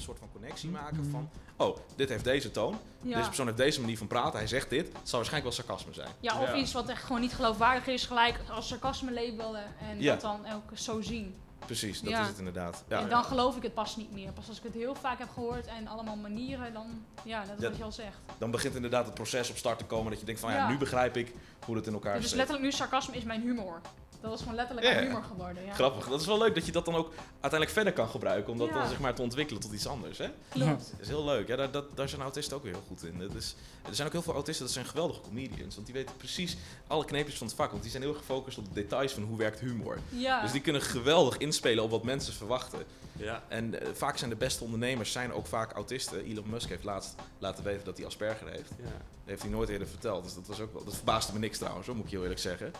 een soort van connectie maken van... Oh, dit heeft deze toon. Ja. Deze persoon heeft deze manier van praten. Hij zegt dit. Het zal waarschijnlijk wel sarcasme zijn. Ja, of Ja. iets wat echt gewoon niet geloofwaardig is, gelijk als sarcasme labelen en Ja. dat dan ook zo zien. Precies, dat Ja. is het inderdaad. Ja, en dan geloof ik het pas niet meer. Pas als ik het heel vaak heb gehoord en allemaal manieren, dan, ja, dat is wat je al zegt. dan begint inderdaad het proces op start te komen dat je denkt van ja, Ja. nu begrijp ik hoe het in elkaar Dus zit. letterlijk nu, sarcasme is mijn humor. Dat is gewoon letterlijk Ja, humor geworden. Ja. Grappig. Dat is wel leuk dat je dat dan ook uiteindelijk verder kan gebruiken. Om dat Ja. dan zeg maar te ontwikkelen tot iets anders. Hè? Klopt. Dat is heel leuk. Ja, daar, dat, daar zijn autisten ook weer heel goed in. Dat is, er zijn ook heel veel autisten, dat zijn geweldige comedians. Want die weten precies alle kneepjes van het vak. Want die zijn heel gefocust op de details van hoe werkt humor. Ja. Dus die kunnen geweldig inspelen op wat mensen verwachten. Ja. En eh, vaak zijn de beste ondernemers zijn ook vaak autisten. Elon Musk heeft laatst laten weten dat hij Asperger heeft. ja. Dat heeft hij nooit eerder verteld. Dus dat, was ook wel, dat verbaasde me niks trouwens, hoor, moet ik je heel eerlijk zeggen.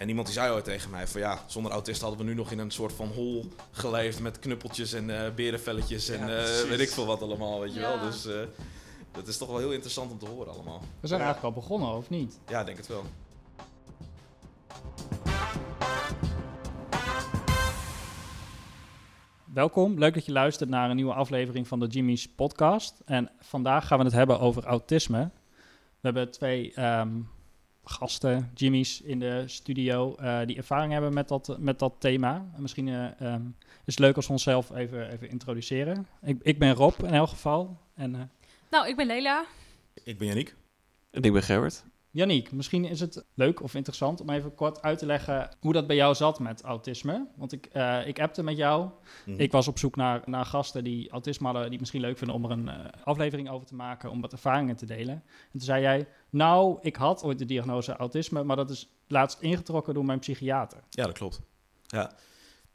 En iemand die zei ooit tegen mij van ja, zonder autisten hadden we nu nog in een soort van hol geleefd met knuppeltjes en eh berenvelletjes en Ja, eh, weet ik veel wat allemaal, weet je wel. Dus eh, dat is toch wel heel interessant om te horen allemaal. We zijn eigenlijk al begonnen, of niet? Ja, ik denk het wel. Welkom, leuk dat je luistert naar een nieuwe aflevering van de Jimmy's podcast. En vandaag gaan we het hebben over autisme. We hebben twee ehm, gasten, Jimmy's, in de studio eh, die ervaring hebben met dat, met dat thema. En misschien eh, ehm, is het leuk als we onszelf even, even introduceren. Ik, ik ben Rob in elk geval. En eh Nou, ik ben Lela. Ik ben Yannick. En ik ben Gerrit. Yannick, misschien is het leuk of interessant om even kort uit te leggen hoe dat bij jou zat met autisme. Want ik, eh ik appte met jou. Mhm. Ik was op zoek naar, naar gasten die autisme hadden, die het misschien leuk vinden om er een eh, aflevering over te maken, om wat ervaringen te delen. En toen zei jij, nou, ik had ooit de diagnose autisme, maar dat is laatst ingetrokken door mijn psychiater. Ja, dat klopt. Ja,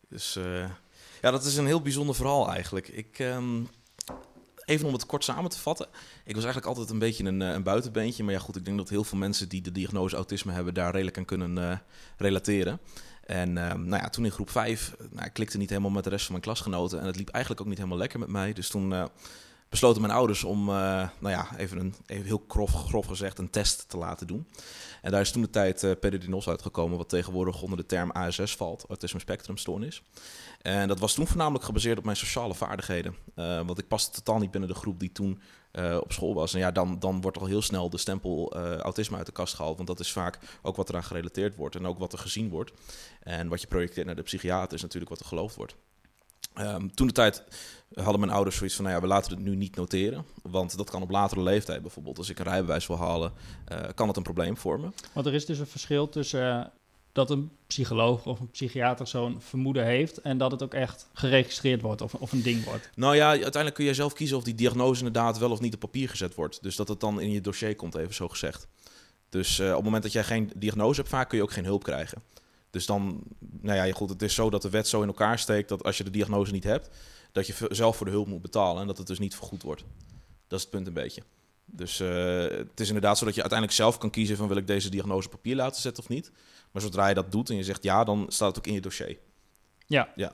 dus eh, ja, dat is een heel bijzonder verhaal eigenlijk. Ik, ehm, even om het kort samen te vatten. Ik was eigenlijk altijd een beetje een, eh, een buitenbeentje. Maar ja, goed, ik denk dat heel veel mensen die de diagnose autisme hebben daar redelijk aan kunnen eh, relateren. En ehm, nou ja, toen in groep 5, nou, ik klikte niet helemaal met de rest van mijn klasgenoten. En het liep eigenlijk ook niet helemaal lekker met mij. Dus toen eh, besloten mijn ouders om, eh, nou ja, even, een, even heel grof, grof gezegd, een test te laten doen. En daar is toen de tijd Peridinos uitgekomen, wat tegenwoordig onder de term ASS valt, Autisme Spectrum Stoornis. En dat was toen voornamelijk gebaseerd op mijn sociale vaardigheden. Eh, want ik paste totaal niet binnen de groep die toen op school was. En ja, dan, dan wordt al heel snel de stempel autisme uit de kast gehaald. Want dat is vaak ook wat eraan gerelateerd wordt en ook wat er gezien wordt. En wat je projecteert naar de psychiater is natuurlijk wat er geloofd wordt. Ehm, toen de tijd hadden mijn ouders zoiets van, nou ja, we laten het nu niet noteren. Want dat kan op latere leeftijd bijvoorbeeld. Als ik een rijbewijs wil halen, eh, kan het een probleem vormen. Want er is dus een verschil tussen eh, dat een psycholoog of een psychiater zo'n vermoeden heeft en dat het ook echt geregistreerd wordt of, of een ding wordt. Nou ja, uiteindelijk kun je zelf kiezen of die diagnose inderdaad wel of niet op papier gezet wordt. Dus dat het dan in je dossier komt, even zo gezegd. Dus eh, op het moment dat jij geen diagnose hebt, vaak kun je ook geen hulp krijgen. Dus dan, nou ja, goed, het is zo dat de wet zo in elkaar steekt dat als je de diagnose niet hebt, dat je zelf voor de hulp moet betalen en dat het dus niet vergoed wordt. Dat is het punt een beetje. Dus eh, het is inderdaad zo dat je uiteindelijk zelf kan kiezen van wil ik deze diagnose op papier laten zetten of niet. Maar zodra je dat doet en je zegt ja, dan staat het ook in je dossier. Ja. Ja.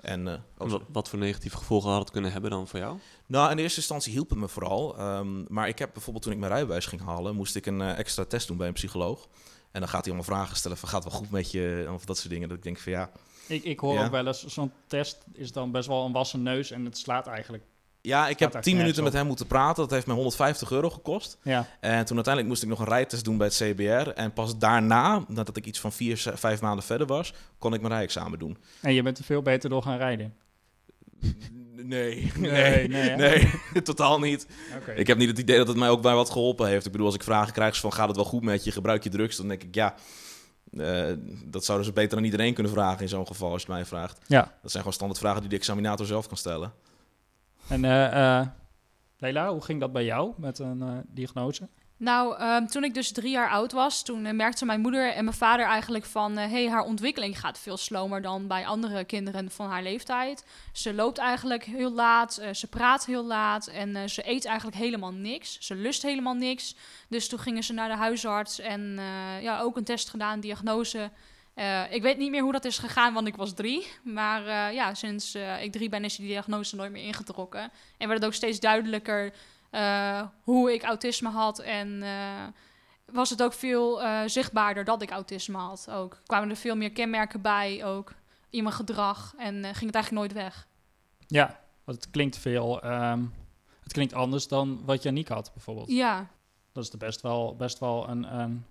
En, eh, oh, Wat, wat voor negatieve gevolgen had het kunnen hebben dan voor jou? nou, in eerste instantie hielp het me vooral. Ehm, maar ik heb bijvoorbeeld toen ik mijn rijbewijs ging halen, moest ik een eh, extra test doen bij een psycholoog. En dan gaat hij allemaal vragen stellen van gaat het wel goed met je of dat soort dingen. Dat ik denk van ja. Ik, ik hoor Ja. ook wel eens, zo'n test is dan best wel een wassen neus en het slaat eigenlijk. Ja, ik heb echt 10 minuten met hem moeten praten. Dat heeft me 150 euro gekost. Ja, En toen uiteindelijk moest ik nog een rijtest doen bij het CBR. En pas daarna, nadat ik iets van 4, 5 maanden verder was, kon ik mijn rijexamen doen. en je bent er veel beter door gaan rijden. Nee, Nee, nee, nee, nee, hè? totaal niet. Ik heb niet het idee dat het mij ook bij wat geholpen heeft. Ik bedoel, als ik vragen krijg van gaat het wel goed met je, gebruik je drugs, dan denk ik ja, eh, dat zouden ze beter aan iedereen kunnen vragen in zo'n geval als je het mij vraagt. Ja, Dat zijn gewoon standaard vragen die de examinator zelf kan stellen. en eh Leila, hoe ging dat bij jou met een diagnose? Nou, ehm, toen ik dus drie jaar oud was, toen eh, merkten mijn moeder en mijn vader eigenlijk van... hé, hey, haar ontwikkeling gaat veel slomer dan bij andere kinderen van haar leeftijd. Ze loopt eigenlijk heel laat, eh, ze praat heel laat en ze eet eigenlijk helemaal niks. Ze lust helemaal niks. Dus toen gingen ze naar de huisarts en ja, ook een test gedaan, diagnose... Ik weet niet meer hoe dat is gegaan, want ik was drie. Maar ja, sinds ik drie ben, is die diagnose nooit meer ingetrokken. En werd het ook steeds duidelijker eh, hoe ik autisme had. En eh, was het ook veel eh, zichtbaarder dat ik autisme had. Ook kwamen er veel meer kenmerken bij, ook in mijn gedrag. En ging het eigenlijk nooit weg. Ja, Want het klinkt veel, ehm, het klinkt anders dan wat Janiek had bijvoorbeeld. Ja, Dat is er best wel, best wel een, een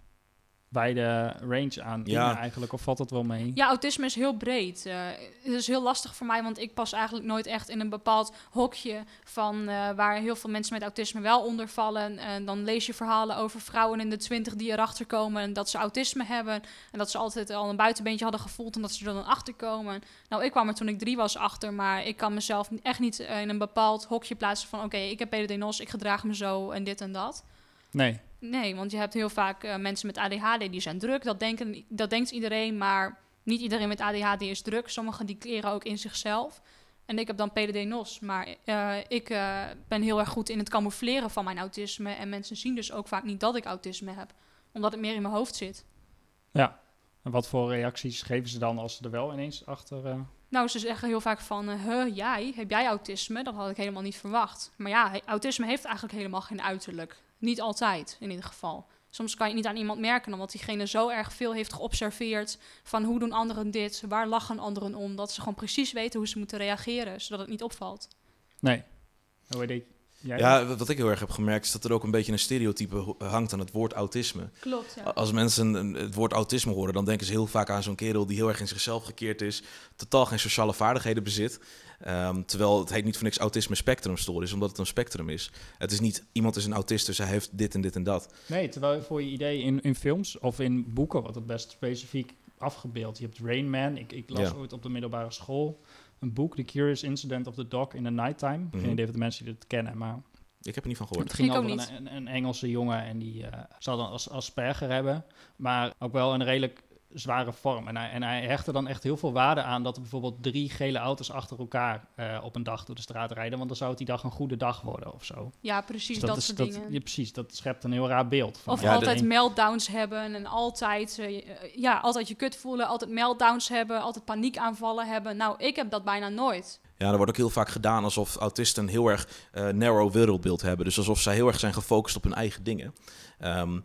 wijde range aan Ja. eigenlijk, of valt dat wel mee? Ja, autisme is heel breed. Eh, het is heel lastig voor mij, want ik pas eigenlijk nooit echt in een bepaald hokje van eh, waar heel veel mensen met autisme wel onder vallen. En dan lees je verhalen over vrouwen in de twintig die erachter komen en dat ze autisme hebben. En dat ze altijd al een buitenbeentje hadden gevoeld en dat ze er dan achter komen. Nou, ik kwam er toen ik drie was achter, maar ik kan mezelf echt niet in een bepaald hokje plaatsen van oké, ik heb PDD-NOS, ik gedraag me zo en dit en dat. Nee. Nee, want je hebt heel vaak eh, mensen met ADHD die zijn druk. Dat, denken, dat denkt iedereen, maar niet iedereen met ADHD is druk. Sommigen die keren ook in zichzelf. En ik heb dan PDD-NOS. Maar eh, ik eh, ben heel erg goed in het camoufleren van mijn autisme. En mensen zien dus ook vaak niet dat ik autisme heb. Omdat het meer in mijn hoofd zit. Ja. En wat voor reacties geven ze dan als ze er wel ineens achter... Nou, ze zeggen heel vaak van, huh, jij, heb jij autisme? Dat had ik helemaal niet verwacht. Maar ja, autisme heeft eigenlijk helemaal geen uiterlijk. Niet altijd, in ieder geval. Soms kan je het niet aan iemand merken, omdat diegene zo erg veel heeft geobserveerd van hoe doen anderen dit, waar lachen anderen om, dat ze gewoon precies weten hoe ze moeten reageren, zodat het niet opvalt. Nee. Hoe weet ik? Jij? Ja, wat wat ik heel erg heb gemerkt is dat er ook een beetje een stereotype hangt aan het woord autisme. Klopt, ja. Als mensen het woord autisme horen, dan denken ze heel vaak aan zo'n kerel die heel erg in zichzelf gekeerd is, totaal geen sociale vaardigheden bezit. Ehm, terwijl het heet niet voor niks autisme spectrumstoornis, is, omdat het een spectrum is. Het is niet iemand is een autist, dus hij heeft dit en dit en dat. Nee, terwijl voor je idee in, in films of in boeken wordt het best specifiek afgebeeld. Je hebt Rain Man. Ik, ik las Ja. ooit op de middelbare school een boek, The Curious Incident of the Dog in the Nighttime. Geen Mhm. idee of de mensen die het kennen, maar Ik heb er niet van gehoord. het ging Ik ook over niet. een, een, een Engelse jongen en die eh zal dan als Asperger hebben, maar ook wel een redelijk zware vorm. En hij, en hij hechtte dan echt heel veel waarde aan dat er bijvoorbeeld drie gele auto's achter elkaar eh, op een dag door de straat rijden, want dan zou het die dag een goede dag worden of zo. Ja, precies Dus dat, is, soort dat, dingen. ja, precies, dat schept een heel raar beeld. Van, Of Ja, altijd meltdowns hebben en altijd, eh, ja, altijd je kut voelen, altijd meltdowns hebben, altijd paniekaanvallen hebben. Nou, ik heb dat bijna nooit. Ja, er wordt ook heel vaak gedaan alsof autisten een heel erg eh, narrow wereldbeeld hebben. Dus alsof zij heel erg zijn gefocust op hun eigen dingen. Ehm,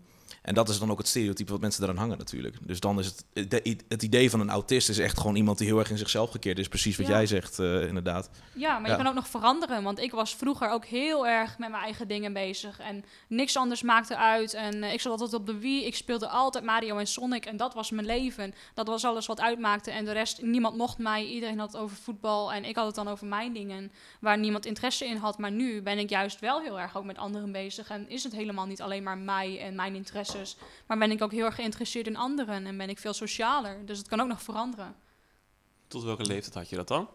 en dat is dan ook het stereotype wat mensen daaraan hangen natuurlijk. Dus dan is het, het, idee van een autist is echt gewoon iemand die heel erg in zichzelf gekeerd is. Precies wat Ja. jij zegt, eh, inderdaad. Ja, maar Ja. je kan ook nog veranderen. Want ik was vroeger ook heel erg met mijn eigen dingen bezig. En niks anders maakte uit. En eh, ik zat altijd op de Wii. Ik speelde altijd Mario en Sonic. En dat was mijn leven. Dat was alles wat uitmaakte. En de rest, niemand mocht mij. Iedereen had het over voetbal. En ik had het dan over mijn dingen. Waar niemand interesse in had. Maar nu ben ik juist wel heel erg ook met anderen bezig. En is het helemaal niet alleen maar mij en mijn Maar ben ik ook heel erg geïnteresseerd in anderen. En ben ik veel socialer. Dus het kan ook nog veranderen. Tot welke leeftijd had je dat dan?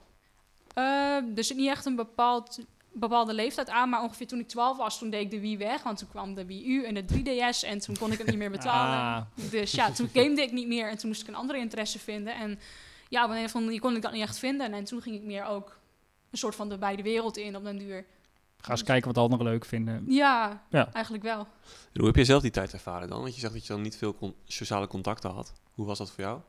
Eh, er zit niet echt een bepaald, bepaalde leeftijd aan, maar ongeveer toen ik 12 was, toen deed ik de Wii weg. Want toen kwam de Wii U en de 3DS en toen kon ik het niet meer betalen. Ah, Dus ja, toen gamede ik niet meer en toen moest ik een andere interesse vinden. En ja, op een of andere manier kon ik dat niet echt vinden. En toen ging ik meer ook een soort van de beide wereld in op den duur. Ga eens kijken wat anderen leuk vinden. Ja, Ja. eigenlijk wel. En hoe heb je zelf die tijd ervaren dan? Want je zegt dat je dan niet veel con- sociale contacten had. Hoe was dat voor jou?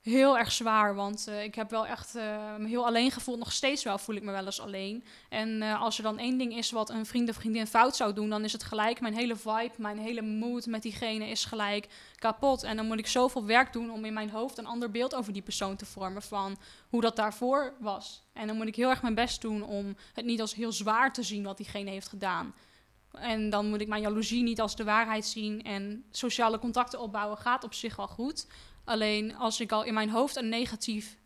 Heel erg zwaar, want eh, ik heb wel echt eh, heel alleen gevoeld. Nog steeds wel voel ik me wel eens alleen. En eh, als er dan één ding is wat een vriend of vriendin fout zou doen, dan is het gelijk mijn hele vibe, mijn hele mood met diegene is gelijk kapot. En dan moet ik zoveel werk doen om in mijn hoofd een ander beeld over die persoon te vormen van hoe dat daarvoor was. En dan moet ik heel erg mijn best doen om het niet als heel zwaar te zien wat diegene heeft gedaan. En dan moet ik mijn jaloezie niet als de waarheid zien. En sociale contacten opbouwen gaat op zich wel goed. Alleen als ik al in mijn hoofd een, negatief,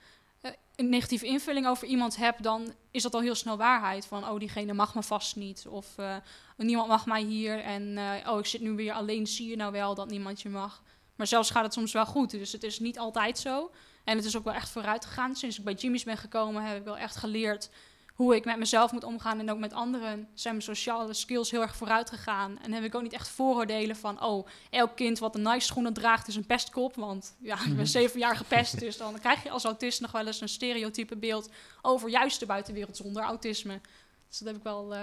eh, een negatieve invulling over iemand heb, dan is dat al heel snel waarheid. Van, oh, diegene mag me vast niet. Of eh, niemand mag mij hier. En eh, oh, ik zit nu weer alleen. Zie je nou wel dat niemand je mag? Maar zelfs gaat het soms wel goed. Dus het is niet altijd zo. En het is ook wel echt vooruit gegaan. Sinds ik bij Jimmy's ben gekomen, heb ik wel echt geleerd hoe ik met mezelf moet omgaan en ook met anderen. Zijn mijn sociale skills heel erg vooruit gegaan. En heb ik ook niet echt vooroordelen van, oh, elk kind wat een Nike schoenen draagt is een pestkop. Want ja, ik ben zeven jaar gepest, dus dan krijg je als autist nog wel eens een stereotype beeld over juist de buitenwereld zonder autisme. Dus dat heb ik wel eh,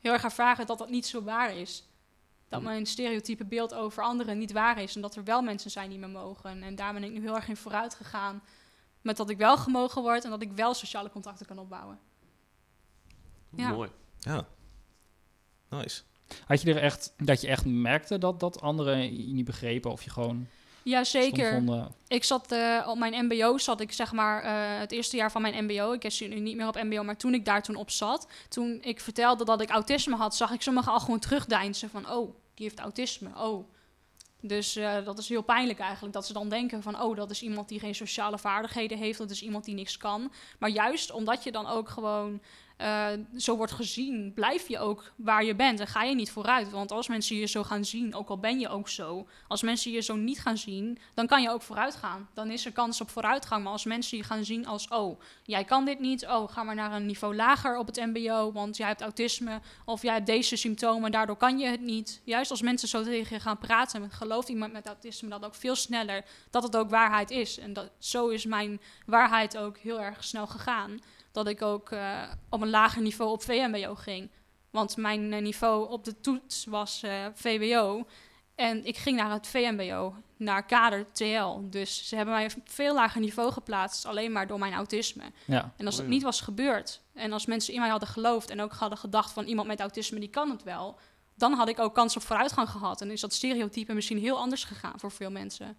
heel erg ervaren dat dat niet zo waar is. Dat mijn stereotype beeld over anderen niet waar is en dat er wel mensen zijn die me mogen. En daar ben ik nu heel erg in vooruit gegaan. Met dat ik wel gemogen word en dat ik wel sociale contacten kan opbouwen. Ja. Mooi. Ja. Nice. Had je er echt, dat je echt merkte dat, dat anderen je niet begrepen of je gewoon... Ja, zeker. Ik zat eh, op mijn MBO, zat ik zeg maar eh, het eerste jaar van mijn MBO. Ik zit nu niet meer op MBO, maar toen ik daar toen op zat, toen ik vertelde dat ik autisme had, zag ik sommigen al gewoon terugdeinzen van, oh, die heeft autisme. Oh. Dus eh, dat is heel pijnlijk eigenlijk, dat ze dan denken van, oh, dat is iemand die geen sociale vaardigheden heeft, dat is iemand die niks kan. Maar juist omdat je dan ook gewoon eh, zo wordt gezien, blijf je ook waar je bent en ga je niet vooruit. Want als mensen je zo gaan zien, ook al ben je ook zo, als mensen je zo niet gaan zien, dan kan je ook vooruit gaan. Dan is er kans op vooruitgang. Maar als mensen je gaan zien als, oh, jij kan dit niet, oh, ga maar naar een niveau lager op het MBO, want jij hebt autisme of jij hebt deze symptomen, daardoor kan je het niet. Juist als mensen zo tegen je gaan praten, gelooft iemand met autisme dat ook veel sneller dat het ook waarheid is. En dat, zo is mijn waarheid ook heel erg snel gegaan dat ik ook uh, op een lager niveau op VMBO ging. Want mijn uh, niveau op de toets was uh, VWO. En ik ging naar het VMBO, naar kader TL. Dus ze hebben mij op veel lager niveau geplaatst, alleen maar door mijn autisme. Ja. En als dat niet was gebeurd, en als mensen in mij hadden geloofd en ook hadden gedacht van iemand met autisme, die kan het wel, dan had ik ook kans op vooruitgang gehad. En is dat stereotype misschien heel anders gegaan voor veel mensen.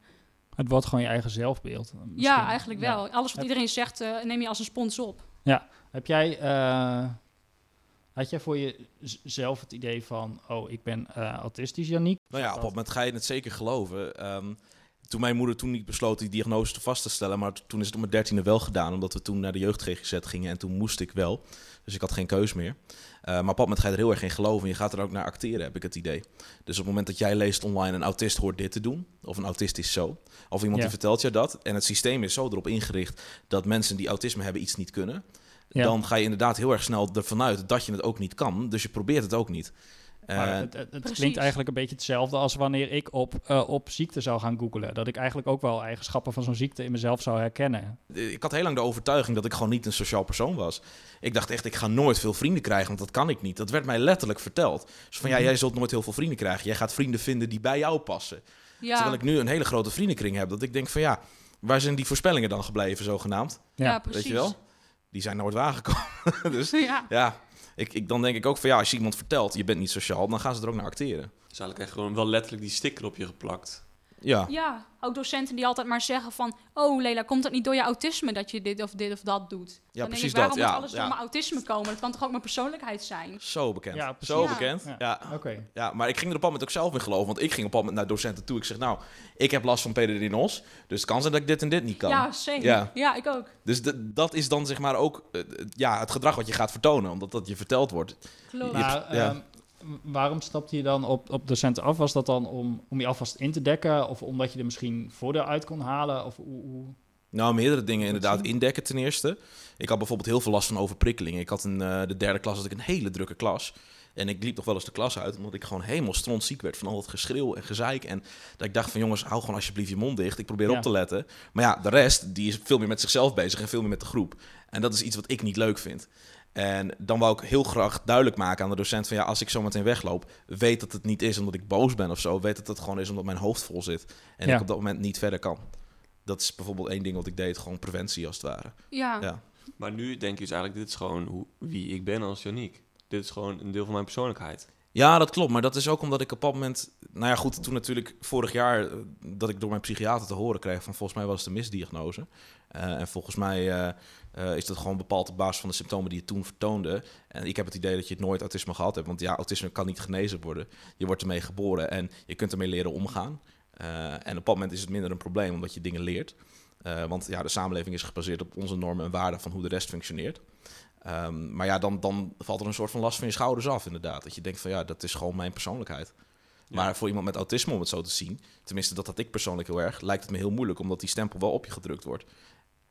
Het wordt gewoon je eigen zelfbeeld. Misschien. Ja, eigenlijk wel. Ja. Alles wat iedereen zegt, uh, neem je als een spons op. Ja, heb jij, uh, had jij voor jezelf het idee van, oh, ik ben uh, autistisch, Janiek? Nou ja, op dat moment ga je het zeker geloven. Um, toen mijn moeder toen niet besloot die diagnose te vast te stellen, maar toen is het om mijn dertiende wel gedaan, omdat we toen naar de jeugd GGZ gingen en toen moest ik wel. Dus ik had geen keus meer. Uh, maar ga je er heel erg in geloven en je gaat er ook naar acteren, heb ik het idee. Dus op het moment dat jij leest online, een autist hoort dit te doen, of een autist is zo, of iemand Ja. die vertelt je dat, en het systeem is zo erop ingericht dat mensen die autisme hebben iets niet kunnen, Ja. dan ga je inderdaad heel erg snel ervan uit dat je het ook niet kan, dus je probeert het ook niet. Maar Eh, het, het, het precies. klinkt eigenlijk een beetje hetzelfde als wanneer ik op, eh, op ziekte zou gaan googlen. Dat ik eigenlijk ook wel eigenschappen van zo'n ziekte in mezelf zou herkennen. ik had heel lang de overtuiging dat ik gewoon niet een sociaal persoon was. Ik dacht echt, ik ga nooit veel vrienden krijgen, want dat kan ik niet. Dat werd mij letterlijk verteld. Dus van ja, Mhm. jij zult nooit heel veel vrienden krijgen. Jij gaat vrienden vinden die bij jou passen. Ja, Terwijl ik nu een hele grote vriendenkring heb, dat ik denk van ja, waar zijn die voorspellingen dan gebleven, zogenaamd? ja, Ja, precies. Weet je wel? Die zijn nooit waargekomen. dus Ja. ja, ik, ik, dan denk ik ook van ja, als je iemand vertelt, je bent niet sociaal, dan gaan ze er ook naar acteren. Dus eigenlijk echt gewoon wel letterlijk die sticker op je geplakt. Ja, Ja, ook docenten die altijd maar zeggen van... Oh Lela, komt het niet door je autisme dat je dit of dit of dat doet? ja Dan precies denk ik, waarom dat. Ja, moet alles door mijn autisme komen? Dat kan toch ook mijn persoonlijkheid zijn? Zo bekend. Ja, precies. Zo Ja. bekend. Ja. Ja. Oké. Ja, maar ik ging er op een moment ook zelf in geloven. Want ik ging op een moment naar docenten toe. Ik zeg, nou, ik heb last van PDD-NOS. Dus het kan zijn dat ik dit en dit niet kan. Ja, zeker. Ja. Ja. ik ook. Dus de- dat is dan zeg maar ook eh, ja, het gedrag wat je gaat vertonen. Omdat dat je verteld wordt. Klopt. Je Maar, ja. ehm, waarom stapte je dan op, op docenten af? Was dat dan om, om je alvast in te dekken? Of omdat je er misschien voordeel uit kon halen? Of hoe, hoe- Nou, meerdere dingen inderdaad indekken ten eerste. Ik had bijvoorbeeld heel veel last van overprikkeling. Ik had in eh, de derde klas had ik een hele drukke klas. En ik liep nog wel eens de klas uit, omdat ik gewoon helemaal strontziek werd van al dat geschreeuw en gezeik. En dat ik dacht van jongens, hou gewoon alsjeblieft je mond dicht. Ik probeer Ja. op te letten. Maar ja, de rest, die is veel meer met zichzelf bezig en veel meer met de groep. En dat is iets wat ik niet leuk vind. En dan wou ik heel graag duidelijk maken aan de docent van ja, als ik zo meteen wegloop, weet dat het niet is omdat ik boos ben of zo. Weet dat het gewoon is omdat mijn hoofd vol zit. En Ja. ik op dat moment niet verder kan. Dat is bijvoorbeeld één ding wat ik deed, gewoon preventie als het ware. Ja. Ja. Maar nu denk je dus eigenlijk, dit is gewoon hoe, wie ik ben als Janiek. Dit is gewoon een deel van mijn persoonlijkheid. Ja, dat klopt. Maar dat is ook omdat ik op dat moment... Nou ja, goed, toen natuurlijk vorig jaar... eh, dat ik door mijn psychiater te horen kreeg van... volgens mij was het een misdiagnose. Eh, en volgens mij eh, is dat gewoon bepaald op basis van de symptomen die je toen vertoonde. En ik heb het idee dat je het nooit autisme gehad hebt. Want ja, autisme kan niet genezen worden. Je wordt ermee geboren en je kunt ermee leren omgaan. En op dat moment is het minder een probleem omdat je dingen leert. Want ja, de samenleving is gebaseerd op onze normen en waarden van hoe de rest functioneert. Ehm, maar ja, dan, dan valt er een soort van last van je schouders af, inderdaad. Dat je denkt van ja, dat is gewoon mijn persoonlijkheid. Ja. Maar voor iemand met autisme, om het zo te zien, tenminste dat had ik persoonlijk heel erg, lijkt het me heel moeilijk, omdat die stempel wel op je gedrukt wordt.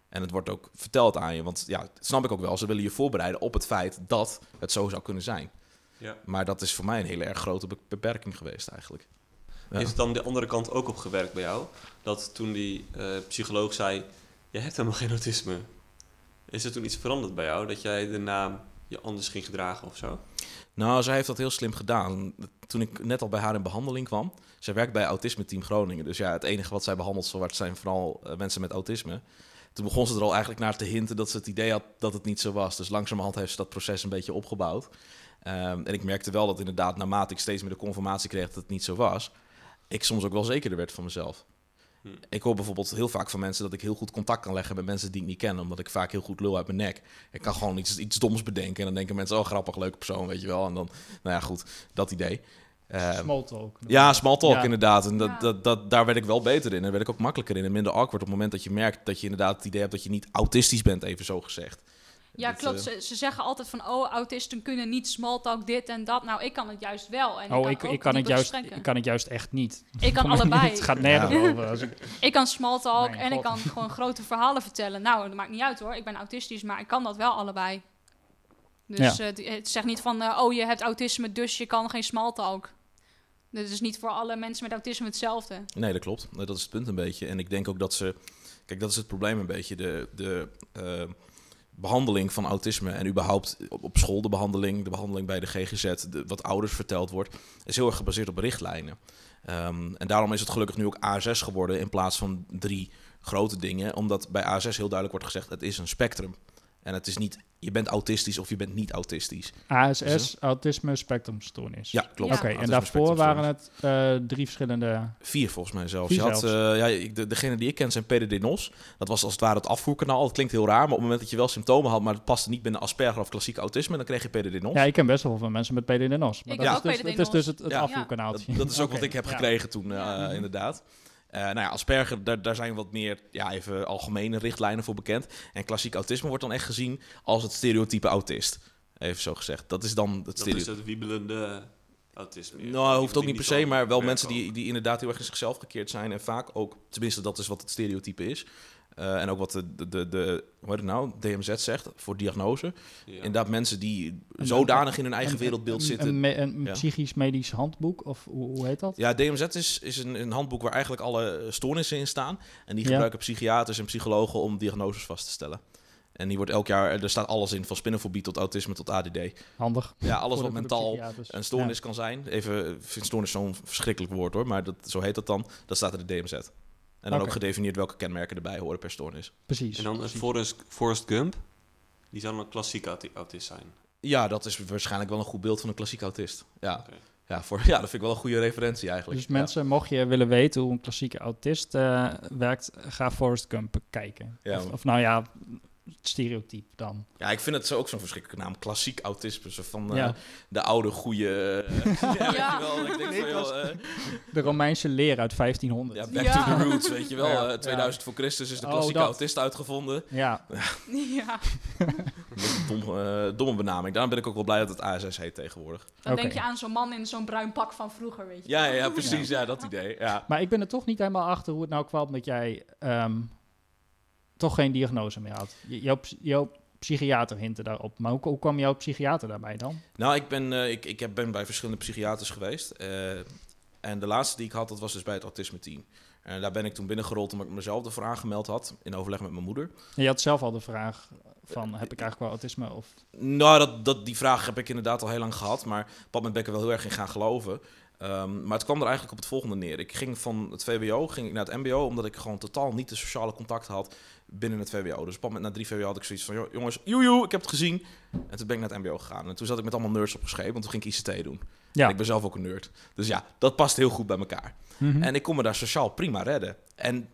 En het wordt ook verteld aan je, want ja, dat snap ik ook wel. Ze willen je voorbereiden op het feit dat het zo zou kunnen zijn. Ja. Maar dat is voor mij een hele erg grote be- beperking geweest eigenlijk. Ja. Is dan de andere kant ook op gewerkt bij jou? Dat toen die eh, psycholoog zei, je hebt helemaal geen autisme. Is er toen iets veranderd bij jou? Dat jij daarna je anders ging gedragen of zo? Nou, zij heeft dat heel slim gedaan. Toen ik net al bij haar in behandeling kwam. Zij werkt bij Autisme Team Groningen. Dus ja, het enige wat zij behandelt zowat zijn vooral eh, mensen met autisme. Toen begon ze er al eigenlijk naar te hinten dat ze het idee had dat het niet zo was. Dus langzamerhand heeft ze dat proces een beetje opgebouwd. Ehm, en ik merkte wel dat inderdaad, naarmate ik steeds meer de confirmatie kreeg dat het niet zo was, ik soms ook wel zekerder werd van mezelf. Ik hoor bijvoorbeeld heel vaak van mensen dat ik heel goed contact kan leggen met mensen die ik niet ken, omdat ik vaak heel goed lul uit mijn nek. Ik kan gewoon iets, iets doms bedenken en dan denken mensen, oh grappig, leuke persoon, weet je wel. En dan, nou ja, goed, dat idee. Ehm, Small talk. ja, small talk Ja. inderdaad. En dat, dat, dat, daar werd ik wel beter in. En daar werd ik ook makkelijker in. En minder awkward op het moment dat je merkt dat je inderdaad het idee hebt dat je niet autistisch bent, even zo gezegd. Ja, Dat, klopt. eh, Ze, ze zeggen altijd van, oh, autisten kunnen niet smalltalk, dit en dat. Nou, ik kan het juist wel. En Oh, ik ik, kan ik, ook kan het juist, ik kan het juist echt niet. Ik kan allebei. het gaat nergens Ja. over. Als ik, Ik kan smalltalk en ik kan gewoon grote verhalen vertellen. Nou, dat maakt niet uit hoor. Ik ben autistisch, maar ik kan dat wel allebei. Dus eh, het zegt niet van, eh, oh, je hebt autisme, dus je kan geen smalltalk. Dit is niet voor alle mensen met autisme hetzelfde. Nee, dat klopt. Dat is het punt een beetje. En ik denk ook dat ze... Kijk, dat is het probleem een beetje. De, de eh, behandeling van autisme en überhaupt op, school de behandeling... de behandeling bij de GGZ, wat ouders verteld wordt... is heel erg gebaseerd op richtlijnen. Ehm, en daarom is het gelukkig nu ook A6 geworden in plaats van drie grote dingen. Omdat bij A6 heel duidelijk wordt gezegd, het is een spectrum. En het is niet, je bent autistisch of je bent niet autistisch. ASS, autisme spectrumstoornis. Ja, klopt. Ja. Oké, en daarvoor waren het eh, drie verschillende... Vier volgens mij zelfs. Vier je had, zelfs. eh, ja, ik, de, degene die ik ken zijn PDD-NOS. Dat was als het ware het afvoerkanaal. Het klinkt heel raar, maar op het moment dat je wel symptomen had, maar het paste niet binnen Asperger of klassiek autisme, dan kreeg je PDD-NOS. Ja, ik ken best wel veel mensen met PDD-NOS. Maar Ik dat is ook dus, het is dus het, het Ja. afvoerkanaaltje. Dat, dat is ook wat ik heb ja. gekregen toen, eh, Ja. inderdaad. Eh, nou ja, Asperger, daar, daar zijn wat meer ja, even algemene richtlijnen voor bekend. En klassiek autisme wordt dan echt gezien als het stereotype autist. Even zo gezegd. Dat is dan het Dat stereotype. is het wiebelende autisme. Nou, hoeft ook niet per se, maar wel mensen die, die inderdaad heel erg in zichzelf gekeerd zijn. En vaak ook, tenminste, dat is wat het stereotype is. Eh, en ook wat de, de, de, de hoe heet het nou, DMZ zegt voor diagnose. Ja. Inderdaad, mensen die Een- zodanig in hun eigen Een- wereldbeeld een- zitten. Een, me- een Ja. psychisch medisch handboek, of hoe, hoe heet dat? Ja, DMZ is, is een, een handboek waar eigenlijk alle stoornissen in staan. En die Ja. gebruiken psychiaters en psychologen om diagnoses vast te stellen. En die wordt elk jaar, er staat alles in, van spinnenfobie tot autisme tot ADD. Handig. Ja, alles wat mentaal een stoornis kan zijn. Even, ik vind stoornis zo'n verschrikkelijk woord hoor, maar dat, zo heet dat dan. Dat staat er in de DMZ. En dan ook gedefinieerd welke kenmerken erbij horen per stoornis. Precies. En dan een precies. Forrest, Forrest Gump. Die zou een klassiek auti- autist zijn. Ja, dat is waarschijnlijk wel een goed beeld van een klassiek autist. Ja, ja, voor, ja dat vind ik wel een goede referentie eigenlijk. Dus mensen, mocht je willen weten hoe een klassieke autist eh, werkt, ga Forrest Gump kijken. Ja, of nou ja, stereotype dan. Ja, ik vind het zo ook zo'n verschrikkelijke naam. Klassiek autisme. Zo van eh, Ja. de oude, goede... eh, ja, weet Ja. je wel. Ik denk eh, De Romeinse leer uit 1500. ja, Ja, back Ja. to the roots, weet je wel. Ja. Eh, 2000 voor Christus is de Oh, klassieke autist uitgevonden. Ja. Dom, eh, domme benaming. Daarom ben ik ook wel blij dat het ASS heet tegenwoordig. Dan denk je aan zo'n man in zo'n bruin pak van vroeger, weet je. Ja, ja, ja, precies. Ja, dat idee. Ja. Maar ik ben er toch niet helemaal achter hoe het nou kwam dat jij ehm, toch geen diagnose meer had. Jouw, jouw psychiater hintte daarop. Maar hoe, hoe kwam jouw psychiater daarbij dan? Nou, ik ben, eh, ik, ik heb, ben bij verschillende psychiaters geweest. eh, en de laatste die ik had, dat was dus bij het autisme team. En daar ben ik toen binnengerold omdat ik mezelf ervoor aangemeld had. In overleg met mijn moeder. En je had zelf al de vraag van, heb ik eigenlijk wel autisme? Of, Nou, dat, dat, die vraag heb ik inderdaad al heel lang gehad. Maar op dat moment ben ik er wel heel erg in gaan geloven. Ehm, maar het kwam er eigenlijk op het volgende neer. Ik ging van het VWO ging ik naar het MBO, omdat ik gewoon totaal niet de sociale contacten had binnen het VWO. Dus op moment na drie VWO had ik zoiets van, "Joh, jongens, joejoe, ik heb het gezien. En toen ben ik naar het MBO gegaan. En toen zat ik met allemaal nerds opgeschreven, want toen ging ik ICT doen. ja. En ik ben zelf ook een nerd. Dus ja, dat past heel goed bij elkaar. Mhm. En ik kon me daar sociaal prima redden. En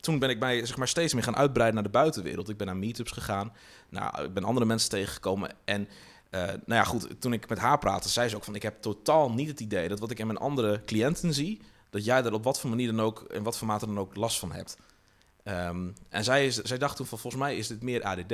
toen ben ik mij zeg maar, steeds meer gaan uitbreiden naar de buitenwereld. Ik ben naar meetups gegaan. Nou, ik ben andere mensen tegengekomen. En eh, nou ja, goed, toen ik met haar praatte, zei ze ook van... ik heb totaal niet het idee dat wat ik in mijn andere cliënten zie... dat jij daar op wat voor manier dan ook, in wat voor mate dan ook last van hebt. Ehm, en zij, zij dacht toen van, volgens mij is dit meer ADD.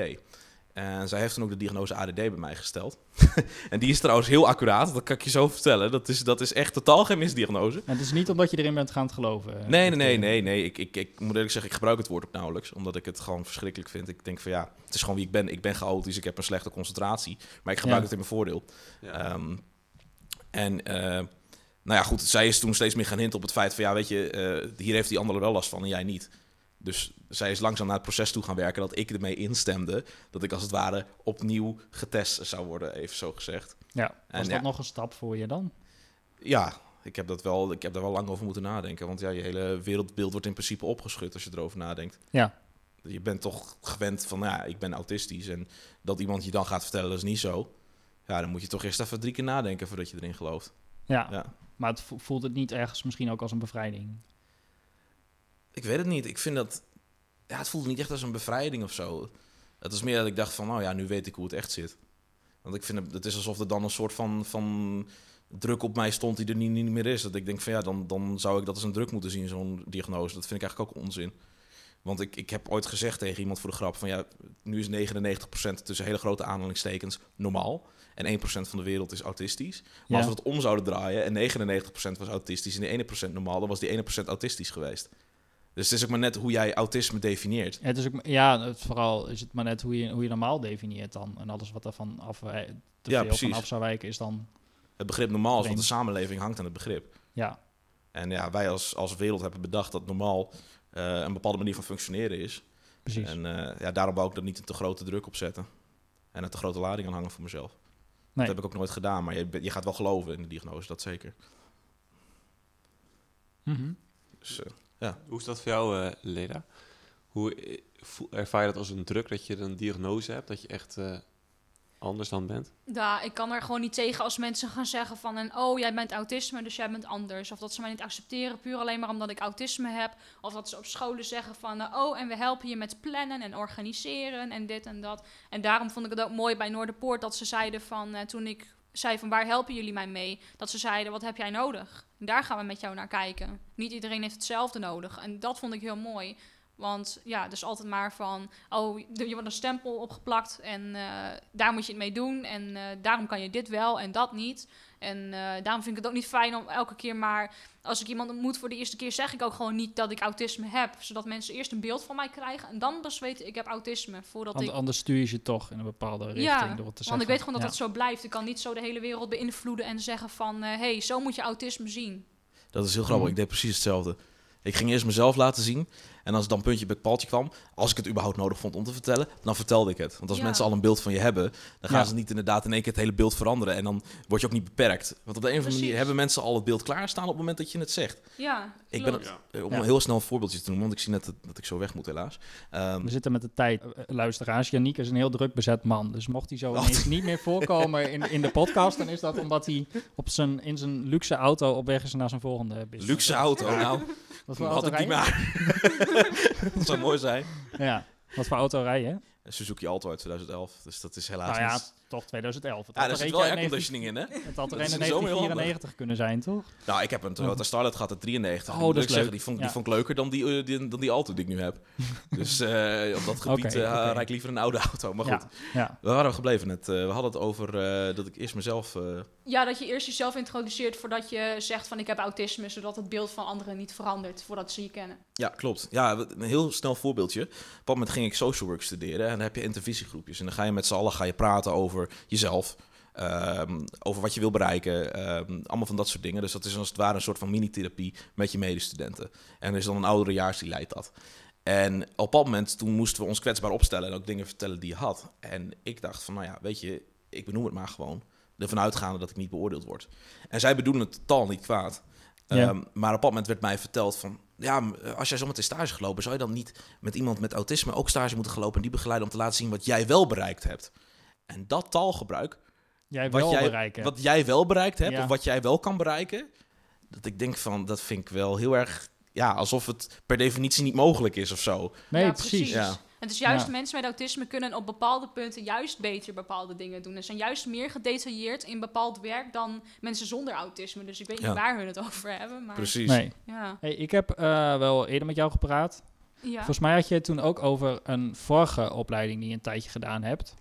En zij heeft toen ook de diagnose ADD bij mij gesteld. en die is trouwens heel accuraat, dat kan ik je zo vertellen. Dat is, dat is echt totaal geen misdiagnose. En het is niet omdat je erin bent gaan geloven. Nee, nee, nee, eh, nee, nee. Ik, ik, ik moet eerlijk zeggen, ik gebruik het woord ook nauwelijks. Omdat ik het gewoon verschrikkelijk vind. Ik denk van ja, het is gewoon wie ik ben. Ik ben chaotisch, ik heb een slechte concentratie. Maar ik gebruik Ja. het in mijn voordeel. Ja. Ehm, en eh, nou ja, goed, zij is toen steeds meer gaan hinten op het feit van ja, weet je, eh, hier heeft die andere wel last van en jij niet. Dus zij is langzaam naar het proces toe gaan werken dat ik ermee instemde dat ik als het ware opnieuw getest zou worden, even zo gezegd. Ja, was En dat ja. nog een stap voor je dan? Ja, ik heb, dat wel, ik heb daar wel lang over moeten nadenken. Want ja, je hele wereldbeeld wordt in principe opgeschud als je erover nadenkt. Ja. Je bent toch gewend van, ja, ik ben autistisch. En dat iemand je dan gaat vertellen, dat is niet zo. Ja, dan moet je toch eerst even drie keer nadenken voordat je erin gelooft. Ja, Ja. maar het vo- voelt het niet ergens misschien ook als een bevrijding? Ik weet het niet. Ik vind dat... Ja, het voelde niet echt als een bevrijding of zo. Het was meer dat ik dacht van, nou ja, nu weet ik hoe het echt zit. Want ik vind het, het is alsof er dan een soort van, van druk op mij stond die er niet, niet meer is. Dat ik denk van ja, dan, dan zou ik dat als een druk moeten zien, zo'n diagnose. Dat vind ik eigenlijk ook onzin. Want ik, ik heb ooit gezegd tegen iemand voor de grap van ja, nu is 99% tussen hele grote aanhalingstekens normaal. En 1% van de wereld is autistisch. Maar Ja. als we het om zouden draaien en 99% was autistisch en die 1% normaal, dan was die 1% autistisch geweest. Dus het is ook maar net hoe jij autisme definieert. Het is ook, ja, het, vooral is het maar net hoe je, hoe je normaal definieert dan. En alles wat er van af, te Ja, veel van af zou wijken is dan, Het begrip normaal is, want de samenleving hangt aan het begrip. ja, En ja, wij als, als wereld hebben bedacht dat normaal eh, een bepaalde manier van functioneren is. precies. En eh, ja, daarom wou ik er niet een te grote druk op zetten. En een te grote lading aan hangen voor mezelf. Nee. Dat heb ik ook nooit gedaan, maar je, je gaat wel geloven in de diagnose, dat zeker. Mhm. Dus, eh, Hoe is dat voor jou, eh, Leda? Hoe eh, ervaar je dat als een druk dat je een diagnose hebt, dat je echt eh, anders dan bent? Ja, ik kan er gewoon niet tegen als mensen gaan zeggen van... En, oh, jij bent autisme, dus jij bent anders. Of dat ze mij niet accepteren puur alleen maar omdat ik autisme heb. Of dat ze op scholen zeggen van... oh, en we helpen je met plannen en organiseren en dit en dat. En daarom vond ik het ook mooi bij Noorderpoort dat ze zeiden van... eh, toen ik zei van waar helpen jullie mij mee? Dat ze zeiden, wat heb jij nodig? Daar gaan we met jou naar kijken. Niet iedereen heeft hetzelfde nodig. En dat vond ik heel mooi. Want ja, dus altijd maar van, oh, je wordt een stempel opgeplakt en eh, daar moet je het mee doen. En eh, daarom kan je dit wel en dat niet. En eh, daarom vind ik het ook niet fijn om elke keer maar, als ik iemand ontmoet voor de eerste keer, zeg ik ook gewoon niet dat ik autisme heb. Zodat mensen eerst een beeld van mij krijgen en dan pas weten ik heb autisme. Voordat Want ik anders stuur je ze toch in een bepaalde richting ja, door het te zeggen. want ik weet gewoon dat Ja. dat zo blijft. Ik kan niet zo de hele wereld beïnvloeden en zeggen van... hé, hey, zo moet je autisme zien. dat is heel grappig. Mhm. Ik deed precies hetzelfde. Ik ging eerst mezelf laten zien. En als het dan puntje bij paaltje kwam, als ik het überhaupt nodig vond om te vertellen, dan vertelde ik het. Want als Ja. mensen al een beeld van je hebben, dan gaan Ja. ze niet inderdaad in één keer het hele beeld veranderen. En dan word je ook niet beperkt. Want op de een of andere manier hebben mensen al het beeld klaarstaan op het moment dat je het zegt. Ja, Ik ben het, eh, om heel snel een voorbeeldje te noemen, want ik zie net dat, dat ik zo weg moet helaas. Ehm, We zitten met de tijd, eh, luisteraars. Yannick is een heel druk bezet man. Dus mocht hij zo ineens niet meer voorkomen in, in de podcast... dan is dat omdat hij op zijn, in zijn luxe auto op weg is naar zijn volgende business. luxe auto, nou, voor had ik die je? maar. dat zou mooi zijn. Ja, wat voor auto rij? Suzuki Alto uit 2011, dus dat is helaas Nou ja, niet... toch 2011. Het Ja, had daar er zit wel uit 19 airconditioning in, hè? Het had er een is in in de zomer heel 1994 kunnen zijn, toch? Nou, ik heb een Toyota Starlet gehad uit 93. Oh, dat ik is zeggen, leuk. die vond, Ja. die vond ik leuker dan die, eh, die, dan die Alto die ik nu heb. Dus eh, op dat gebied Oké, eh, rijd ik liever een oude auto. Maar goed, Ja, ja. we waren gebleven net. Eh, we hadden het over eh, dat ik eerst mezelf... eh, Ja, dat je eerst jezelf introduceert voordat je zegt van ik heb autisme, zodat het beeld van anderen niet verandert voordat ze je kennen. Ja, klopt. Ja, een heel snel voorbeeldje. Op dat moment ging ik social work studeren en dan heb je intervisiegroepjes. En dan ga je met z'n allen ga je praten over jezelf, ehm, over wat je wil bereiken, ehm, allemaal van dat soort dingen. Dus dat is als het ware een soort van mini-therapie met je medestudenten. En er is dan een ouderejaars die leidt dat. En op dat moment, toen moesten we ons kwetsbaar opstellen en ook dingen vertellen die je had. En ik dacht van, nou ja, weet je, ik benoem het maar gewoon. Ervan uitgaande dat ik niet beoordeeld word. En zij bedoelen het totaal niet kwaad. Ja. Ehm, maar op dat moment werd mij verteld van... Ja, m- als jij zometeen stage gelopen... zou je dan niet met iemand met autisme ook stage moeten gelopen... en die begeleiden om te laten zien wat jij wel bereikt hebt. En dat taalgebruik, Jij wat, jij, bereiken. wat jij wel bereikt hebt... Ja. of wat jij wel kan bereiken... dat ik denk van, dat vind ik wel heel erg... Ja, alsof het per definitie niet mogelijk is of zo. nee, Ja, precies. Ja. Het is juist Ja. mensen met autisme kunnen op bepaalde punten juist beter bepaalde dingen doen. En zijn juist meer gedetailleerd in bepaald werk dan mensen zonder autisme. Dus ik weet Ja. niet waar hun het over hebben. Maar Precies. Nee. ja. Hey, ik heb eh, wel eerder met jou gepraat. ja. Volgens mij had je het toen ook over een vorige opleiding die je een tijdje gedaan hebt.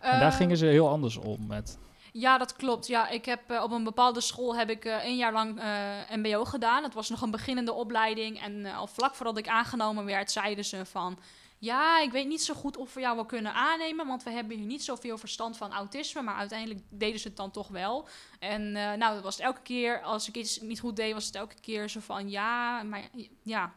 En daar Eh, gingen ze heel anders om met. Ja, dat klopt. Ja, ik heb eh, op een bepaalde school heb ik één jaar lang eh, MBO gedaan. Het was nog een beginnende opleiding. En al vlak voordat ik aangenomen werd, zeiden ze van. Ja, ik weet niet zo goed of we jou wel kunnen aannemen, want we hebben hier niet zoveel verstand van autisme. Maar uiteindelijk deden ze het dan toch wel. En eh, nou, dat was het elke keer, als ik iets niet goed deed, was het elke keer zo van ja, maar ja.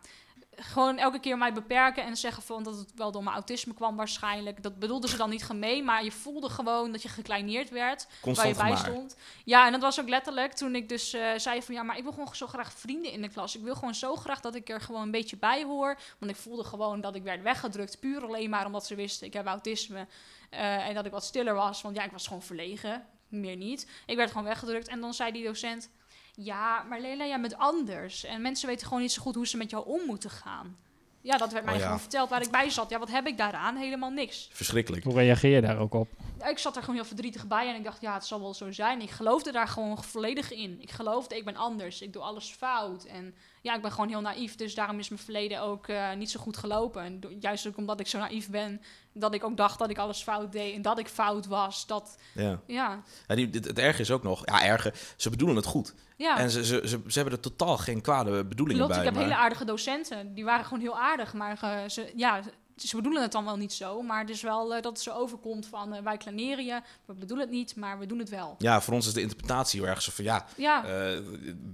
Gewoon elke keer mij beperken en zeggen van dat het wel door mijn autisme kwam waarschijnlijk. Dat bedoelden ze dan niet gemeen, maar je voelde gewoon dat je gekleineerd werd waar je bij stond. Ja, en dat was ook letterlijk toen ik dus eh, zei van ja, maar ik wil gewoon zo graag vrienden in de klas. Ik wil gewoon zo graag dat ik er gewoon een beetje bij hoor. Want ik voelde gewoon dat ik werd weggedrukt, puur alleen maar omdat ze wisten ik heb autisme. Eh, en dat ik wat stiller was, want ja, ik was gewoon verlegen, meer niet. Ik werd gewoon weggedrukt en dan zei die docent... Ja, maar Lela, jij bent anders. En mensen weten gewoon niet zo goed hoe ze met jou om moeten gaan. Ja, dat werd mij Oh ja. gewoon verteld waar ik bij zat. Ja, wat heb ik daaraan? Helemaal niks. Verschrikkelijk. Hoe reageer je daar ook op? Ja, ik zat er gewoon heel verdrietig bij en ik dacht, ja, het zal wel zo zijn. Ik geloofde daar gewoon volledig in. Ik geloofde, ik ben anders. Ik doe alles fout. En ja, ik ben gewoon heel naïef. Dus daarom is mijn verleden ook eh, niet zo goed gelopen. En juist ook omdat ik zo naïef ben, dat ik ook dacht dat ik alles fout deed en dat ik fout was. Dat, Ja. ja, Ja, die, het, het erge is ook nog, ja, erge, ze bedoelen het goed. ja. En ze, ze, ze, ze hebben er totaal geen kwade bedoelingen Klopt, bij. ik heb maar- hele aardige docenten. Die waren gewoon heel aardig. Maar eh, ze, ja, ze bedoelen het dan wel niet zo. Maar het is wel eh, dat het zo overkomt van eh, wij klaneren je. We bedoelen het niet, maar we doen het wel. Ja, voor ons is de interpretatie heel erg zo van, ja, Ja, eh,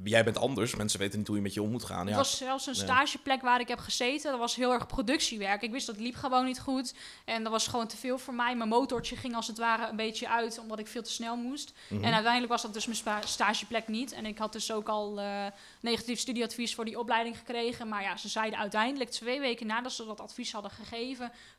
jij bent anders. Mensen weten niet hoe je met je om moet gaan. Het Ja, was zelfs een stageplek waar ik heb gezeten. Dat was heel erg productiewerk. Ik wist dat liep gewoon niet goed. En dat was gewoon te veel voor mij. Mijn motortje ging als het ware een beetje uit, omdat ik veel te snel moest. Mhm. En uiteindelijk was dat dus mijn stageplek niet. En ik had dus ook al negatief studieadvies voor die opleiding gekregen. Maar ja, ze zeiden uiteindelijk twee weken nadat ze dat advies hadden gegeven...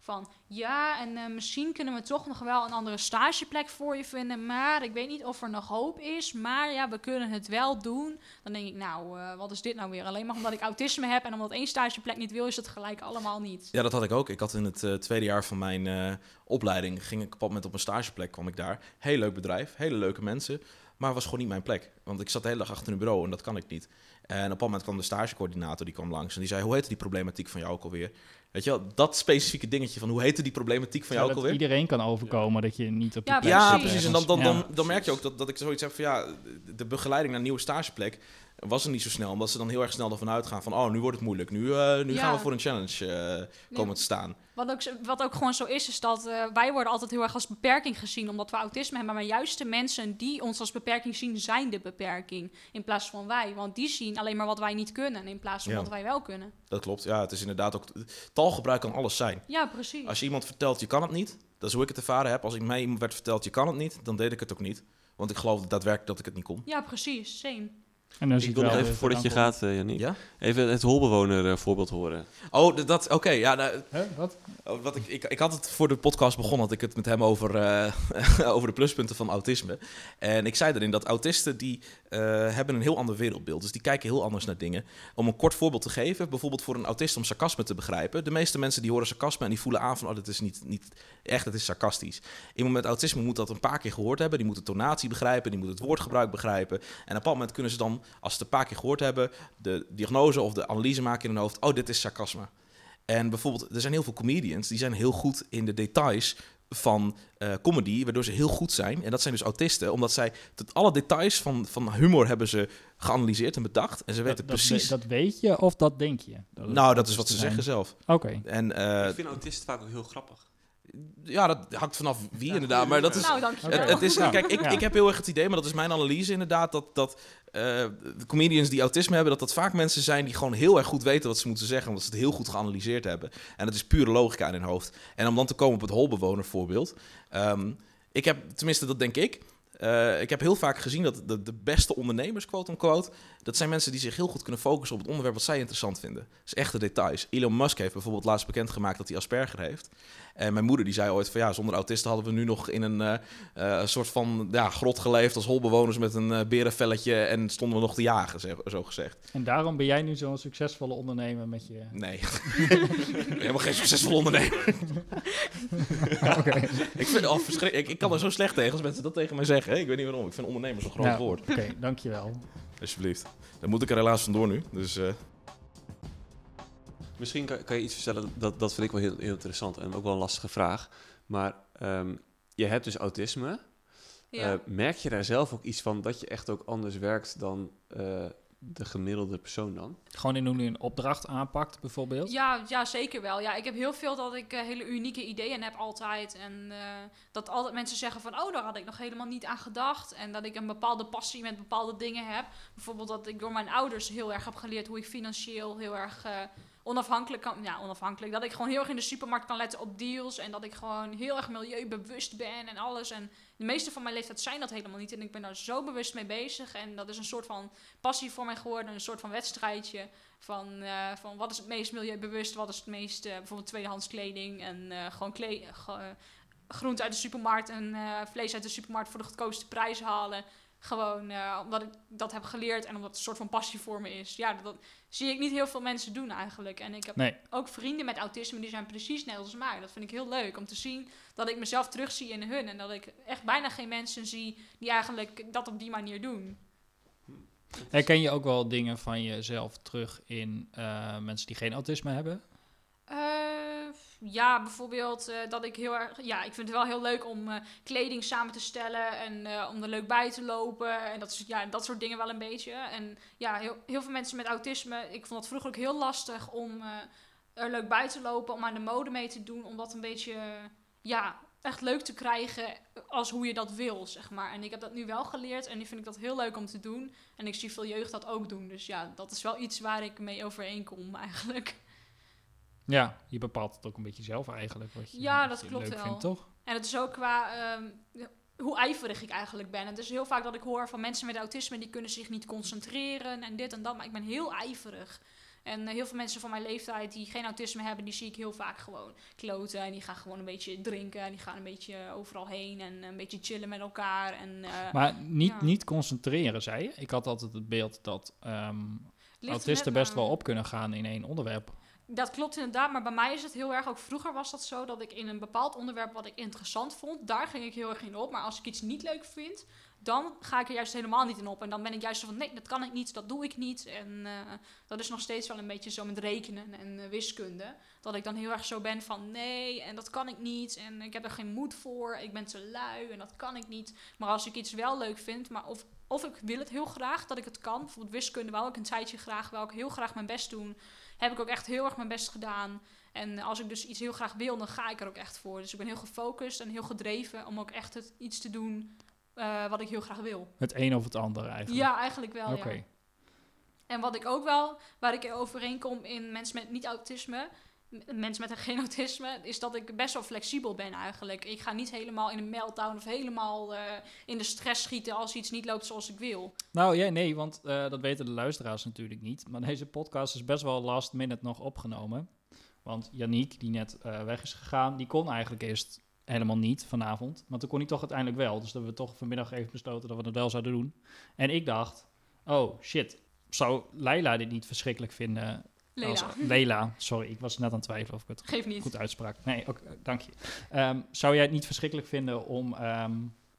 van ja, en eh, misschien kunnen we toch nog wel een andere stageplek voor je vinden... maar ik weet niet of er nog hoop is, maar ja, we kunnen het wel doen. Dan denk ik, nou, eh, wat is dit nou weer? Alleen maar omdat ik autisme heb en omdat één stageplek niet wil... is het gelijk allemaal niet. Ja, dat had ik ook. Ik had in het eh, tweede jaar van mijn opleiding, ging ik op op een stageplek, kwam ik daar. Heel leuk bedrijf, hele leuke mensen, maar was gewoon niet mijn plek. Want ik zat de hele dag achter een bureau en dat kan ik niet. En op dat moment kwam de stagecoördinator, die kwam langs en die zei, hoe heette die problematiek van jou ook alweer? Weet je wel, dat specifieke dingetje van, hoe heette die problematiek van jou ook alweer? iedereen kan overkomen dat je niet op je Ja, plek Ja, precies. En dan, dan, dan, dan merk je ook dat, dat ik zoiets heb van ja, de begeleiding naar een nieuwe stageplek was er niet zo snel. Omdat ze dan heel erg snel ervan uitgaan van oh, nu wordt het moeilijk. Nu, eh, nu Ja. gaan we voor een challenge eh, Nee, komen te staan. Wat ook, wat ook gewoon zo is, is dat eh, wij worden altijd heel erg als beperking gezien, omdat we autisme hebben. Maar juist de mensen die ons als beperking zien, zijn de beperking. In plaats van wij. Want die zien alleen maar wat wij niet kunnen, in plaats van Ja. wat wij wel kunnen. Dat klopt. Ja, het is inderdaad ook... Taalgebruik kan alles zijn. Ja, precies. Als je iemand vertelt je kan het niet, dat is hoe ik het ervaren heb. Als ik mij iemand werd verteld je kan het niet, dan deed ik het ook niet. Want ik geloofde daadwerkelijk dat ik het niet kon. Ja, precies. Same. En dan Ik wil nog even dat voordat je gaat, Jannie, Ja? even het holbewoner eh, voorbeeld horen. Oh, dat... Oké, ja, nou, wat? Oh, Wat ik, ik, ik had het voor de podcast begonnen, had ik het met hem over, eh, over de pluspunten van autisme. En ik zei erin dat autisten die eh, hebben een heel ander wereldbeeld. Dus die kijken heel anders naar dingen. Om een kort voorbeeld te geven, bijvoorbeeld voor een autist om sarcasme te begrijpen. De meeste mensen die horen sarcasme en die voelen aan van, oh, dit is niet, niet echt, het is sarcastisch. Iemand met autisme moet dat een paar keer gehoord hebben. Die moet de tonatie begrijpen, die moet het woordgebruik begrijpen. En op een bepaald moment kunnen ze dan, als ze het een paar keer gehoord hebben, de diagnose of de analyse maken in hun hoofd. Oh, dit is sarcasme. En bijvoorbeeld, er zijn heel veel comedians die zijn heel goed in de details van eh, comedy, waardoor ze heel goed zijn. En dat zijn dus autisten, omdat zij tot alle details van, van humor hebben ze geanalyseerd en bedacht. En ze weten dat, dat precies. dat weet je of dat denk je? Dat nou, dat is wat ze zijn. zeggen zelf. Oké. En eh, ik vind autisten vaak ook heel grappig. Ja, dat hangt vanaf wie inderdaad. Maar dat is, Nou, dankjewel. Het, het is, kijk, ik, Ja. ik heb heel erg het idee, maar dat is mijn analyse inderdaad, dat, dat eh, de comedians die autisme hebben, dat dat vaak mensen zijn die gewoon heel erg goed weten wat ze moeten zeggen, omdat ze het heel goed geanalyseerd hebben. En dat is pure logica in hun hoofd. En om dan te komen op het holbewoner voorbeeld. ehm, ik heb, tenminste dat denk ik, eh, ik heb heel vaak gezien dat de, de beste ondernemers, quote-unquote, dat zijn mensen die zich heel goed kunnen focussen op het onderwerp wat zij interessant vinden. Dus echte details. Elon Musk heeft bijvoorbeeld laatst bekendgemaakt dat hij Asperger heeft. En mijn moeder die zei ooit van ja, zonder autisten hadden we nu nog in een eh, eh, een soort van ja, grot geleefd als holbewoners met een eh, berenvelletje en stonden we nog te jagen, zeg- zo gezegd. En daarom ben jij nu zo'n succesvolle ondernemer met je... Nee, helemaal geen succesvol ondernemer. Oké. ik, vind, oh, verschrik- ik, ik kan er zo slecht tegen als mensen dat tegen mij zeggen. hè. Ik weet niet waarom. Ik vind ondernemer zo'n groot Ja, woord. Oké, dankjewel. Alsjeblieft. Daar moet ik er helaas vandoor nu. Dus eh, Misschien kan, kan je iets vertellen, dat, dat vind ik wel heel, heel interessant en ook wel een lastige vraag. Maar ehm, je hebt dus autisme. Ja. Eh, merk je daar zelf ook iets van dat je echt ook anders werkt dan eh, de gemiddelde persoon dan? Gewoon in hoe je een opdracht aanpakt, bijvoorbeeld. Ja, ja, zeker wel. Ja, ik heb heel veel dat ik eh, hele unieke ideeën heb altijd. En eh, dat altijd mensen zeggen van, oh, daar had ik nog helemaal niet aan gedacht. En dat ik een bepaalde passie met bepaalde dingen heb. Bijvoorbeeld dat ik door mijn ouders heel erg heb geleerd hoe ik financieel heel erg eh, onafhankelijk kan... Ja, onafhankelijk. Dat ik gewoon heel erg in de supermarkt kan letten op deals. En dat ik gewoon heel erg milieubewust ben en alles. En de meeste van mijn leeftijd zijn dat helemaal niet. En ik ben daar zo bewust mee bezig. En dat is een soort van passie voor mij geworden. Een soort van wedstrijdje. Van, eh, van wat is het meest milieubewust, wat is het meest eh, bijvoorbeeld tweedehands kleding en eh, gewoon groente uit de supermarkt en vlees uit de supermarkt voor de goedkoopste prijs halen. Gewoon omdat ik dat heb geleerd en omdat het een soort van passie voor me is. Ja, dat zie ik niet heel veel mensen doen eigenlijk. En ik heb Nee. ook vrienden met autisme, die zijn precies net als mij. Dat vind ik heel leuk om te zien dat ik mezelf terugzie in hun. En dat ik echt bijna geen mensen zie die eigenlijk dat op die manier doen. Herken je ook wel dingen van jezelf terug in eh, mensen die geen autisme hebben? Eh, ja, bijvoorbeeld eh, dat ik heel erg. Ja, ik vind het wel heel leuk om eh, kleding samen te stellen en eh, om er leuk bij te lopen. En dat, is, ja, dat soort dingen wel een beetje. En ja, heel, heel veel mensen met autisme. Ik vond het vroeger ook heel lastig om er leuk bij te lopen, om aan de mode mee te doen. Om dat een beetje. ja, echt leuk te krijgen als hoe je dat wil, zeg maar. En ik heb dat nu wel geleerd en nu vind ik dat heel leuk om te doen. En ik zie veel jeugd dat ook doen. Dus ja, dat is wel iets waar ik mee overeenkom eigenlijk. Ja, je bepaalt het ook een beetje zelf eigenlijk. Wat je, Ja, dat je klopt leuk wel. vindt, toch? En het is ook qua ehm, hoe ijverig ik eigenlijk ben. Het is heel vaak dat ik hoor van mensen met autisme die kunnen zich niet concentreren en dit en dat. Maar ik ben heel ijverig. En eh, heel veel mensen van mijn leeftijd die geen autisme hebben, die zie ik heel vaak gewoon kloten. En die gaan gewoon een beetje drinken. En die gaan een beetje overal heen en een beetje chillen met elkaar. En, eh, Maar niet, ja. niet concentreren, zei je? Ik had altijd het beeld dat er autisten best wel op kunnen gaan in één onderwerp. Dat klopt inderdaad, maar bij mij is het heel erg, ook vroeger was dat zo, dat ik in een bepaald onderwerp wat ik interessant vond, daar ging ik heel erg in op. Maar als ik iets niet leuk vind, dan ga ik er juist helemaal niet in op. En dan ben ik juist van, nee, dat kan ik niet, dat doe ik niet. En eh, dat is nog steeds wel een beetje zo met rekenen en eh, wiskunde. Dat ik dan heel erg zo ben van, nee, en dat kan ik niet. En ik heb er geen moed voor, ik ben te lui en dat kan ik niet. Maar als ik iets wel leuk vind, maar of, of ik wil het heel graag dat ik het kan. Bijvoorbeeld wiskunde wou ik een tijdje graag, wou ik heel graag mijn best doen heb ik ook echt heel erg mijn best gedaan. En als ik dus iets heel graag wil, dan ga ik er ook echt voor. Dus ik ben heel gefocust en heel gedreven om ook echt het, iets te doen eh, wat ik heel graag wil. Het een of het ander eigenlijk. Ja, eigenlijk wel. Oké. Ja. En wat ik ook wel, waar ik overeenkom in mensen met niet-autisme, mensen met geen autisme, is dat ik best wel flexibel ben eigenlijk. Ik ga niet helemaal in een meltdown of helemaal eh, in de stress schieten als iets niet loopt zoals ik wil. Nou ja, nee, want eh, dat weten de luisteraars natuurlijk niet. Maar deze podcast is best wel last minute nog opgenomen. Want Yannick, die net eh, weg is gegaan, die kon eigenlijk eerst helemaal niet vanavond. Maar toen kon hij toch uiteindelijk wel. Dus dat we toch vanmiddag even besloten dat we het wel zouden doen. En ik dacht, oh shit, zou Leila dit niet verschrikkelijk vinden? Lela, sorry, ik was net aan het twijfelen of ik het geef niet. goed uitsprak. Nee, oké, dank je. Ehm, zou jij het niet verschrikkelijk vinden om ehm,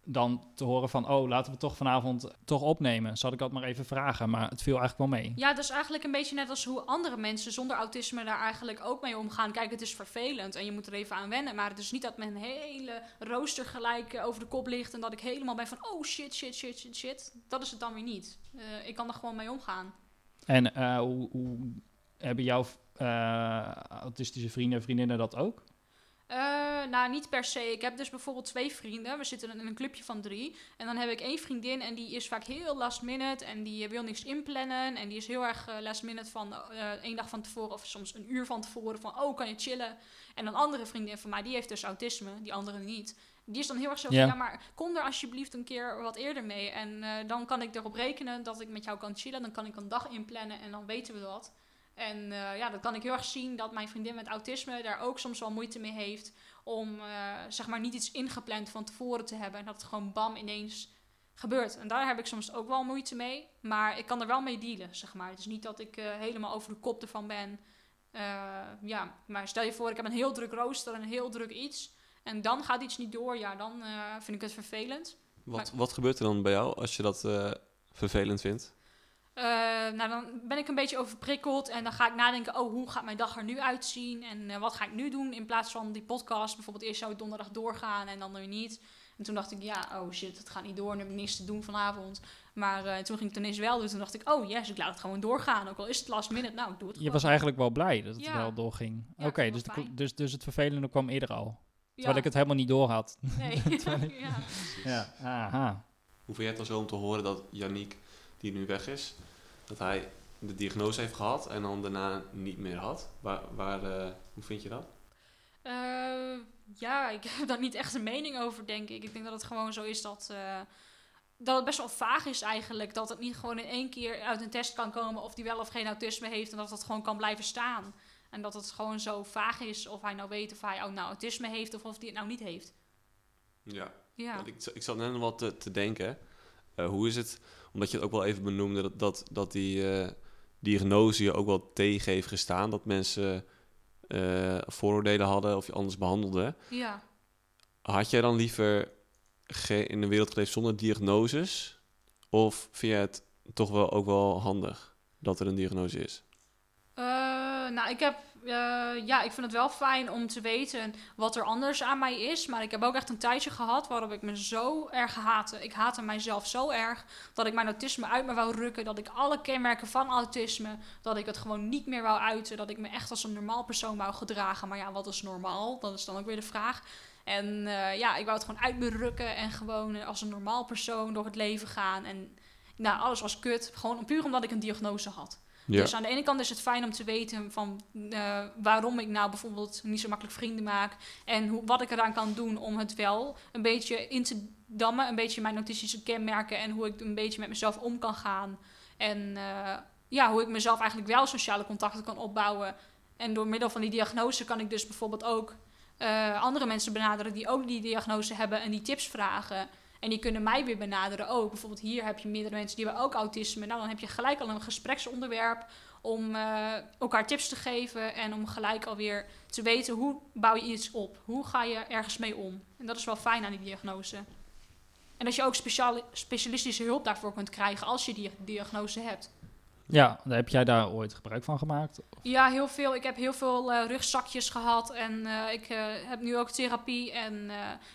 dan te horen van... oh, laten we toch vanavond toch opnemen? Zal ik dat maar even vragen? Maar het viel eigenlijk wel mee. Ja, dat is eigenlijk een beetje net als hoe andere mensen zonder autisme daar eigenlijk ook mee omgaan. Kijk, het is vervelend en je moet er even aan wennen. Maar het is niet dat mijn hele rooster gelijk eh, over de kop ligt en dat ik helemaal ben van oh shit, shit, shit, shit, shit. Dat is het dan weer niet. Eh, ik kan er gewoon mee omgaan. En eh, hoe, hoe hebben jouw eh, autistische vrienden en vriendinnen dat ook? Eh, nou, niet per se. Ik heb dus bijvoorbeeld twee vrienden. We zitten in een clubje van drie. En dan heb ik één vriendin en die is vaak heel last minute. En die wil niks inplannen. En die is heel erg eh, last minute van één dag van tevoren of soms een uur van tevoren. Van, oh, kan je chillen? En een andere vriendin van mij, die heeft dus autisme. Die andere niet. Die is dan heel erg zo van, Ja. ja, maar kom er alsjeblieft een keer wat eerder mee. En dan kan ik erop rekenen dat ik met jou kan chillen. Dan kan ik een dag inplannen en dan weten we dat. En eh, ja, dan kan ik heel erg zien dat mijn vriendin met autisme daar ook soms wel moeite mee heeft. Om eh, zeg maar niet iets ingepland van tevoren te hebben. En dat het gewoon bam ineens gebeurt. En daar heb ik soms ook wel moeite mee. Maar ik kan er wel mee dealen, zeg maar. Het is niet dat ik eh, helemaal over de kop ervan ben. Ja, maar stel je voor, ik heb een heel druk rooster en een heel druk iets. En dan gaat iets niet door. Ja, dan vind ik het vervelend. Wat, wat gebeurt er dan bij jou als je dat vervelend vindt? Eh, nou, dan ben ik een beetje overprikkeld en dan ga ik nadenken, oh, hoe gaat mijn dag er nu uitzien en eh, wat ga ik nu doen in plaats van die podcast. Bijvoorbeeld eerst zou ik donderdag doorgaan en dan weer niet. En toen dacht ik, ja, oh shit, het gaat niet door, nu heb ik niks te doen vanavond. Maar eh, toen ging het ineens wel, dus toen dacht ik, oh yes, ik laat het gewoon doorgaan. Ook al is het last minute, nou, ik doe het Je gewoon. was eigenlijk wel blij dat het Ja. wel doorging. Ja, Oké, ik dus, dus, dus het vervelende kwam eerder al. Ja. Terwijl ik het helemaal niet door had. Nee, ik- ja. Ja, aha. Hoe vind jij het dan zo om te horen dat Yannick, die nu weg is, dat hij de diagnose heeft gehad en dan daarna niet meer had? Waar, waar, eh, hoe vind je dat? Eh, ja, ik heb daar niet echt een mening over, denk ik. Ik denk dat het gewoon zo is dat, eh, dat het best wel vaag is eigenlijk. Dat het niet gewoon in één keer uit een test kan komen of die wel of geen autisme heeft. En dat het gewoon kan blijven staan. En dat het gewoon zo vaag is of hij nou weet of hij nou autisme heeft of of hij het nou niet heeft. Ja. Ja, Want Ik, ik zat net nog wat te, te denken. Eh, hoe is het, omdat je het ook wel even benoemde, dat, dat, dat die eh, diagnose je ook wel tegen heeft gestaan, dat mensen eh, vooroordelen hadden of je anders behandelden. Ja. Had jij dan liever in een wereld geleefd zonder diagnoses? Of vind je het toch wel ook wel handig dat er een diagnose is? Nou, ik heb, eh, ja, ik vind het wel fijn om te weten wat er anders aan mij is. Maar ik heb ook echt een tijdje gehad waarop ik me zo erg haatte. Ik haatte mijzelf zo erg dat ik mijn autisme uit me wou rukken. Dat ik alle kenmerken van autisme, dat ik het gewoon niet meer wou uiten. Dat ik me echt als een normaal persoon wou gedragen. Maar ja, wat is normaal? Dat is dan ook weer de vraag. En eh, ja, ik wou het gewoon uit me rukken en gewoon als een normaal persoon door het leven gaan. En nou, alles was kut. Gewoon puur omdat ik een diagnose had. Ja. Dus aan de ene kant is het fijn om te weten van eh, waarom ik nou bijvoorbeeld niet zo makkelijk vrienden maak. En hoe, wat ik eraan kan doen om het wel een beetje in te dammen. Een beetje mijn autistische kenmerken en hoe ik een beetje met mezelf om kan gaan. En eh, ja, hoe ik mezelf eigenlijk wel sociale contacten kan opbouwen. En door middel van die diagnose kan ik dus bijvoorbeeld ook eh, andere mensen benaderen die ook die diagnose hebben en die tips vragen. En die kunnen mij weer benaderen ook. Bijvoorbeeld hier heb je meerdere mensen die hebben ook autisme. Nou, dan heb je gelijk al een gespreksonderwerp om eh, elkaar tips te geven en om gelijk alweer te weten hoe bouw je iets op. Hoe ga je ergens mee om? En dat is wel fijn aan die diagnose. En dat je ook speciale, specialistische hulp daarvoor kunt krijgen als je die diagnose hebt. Ja, heb jij daar ooit gebruik van gemaakt? Ja, heel veel. Ik heb heel veel eh, rugzakjes gehad en eh, ik eh, heb nu ook therapie. En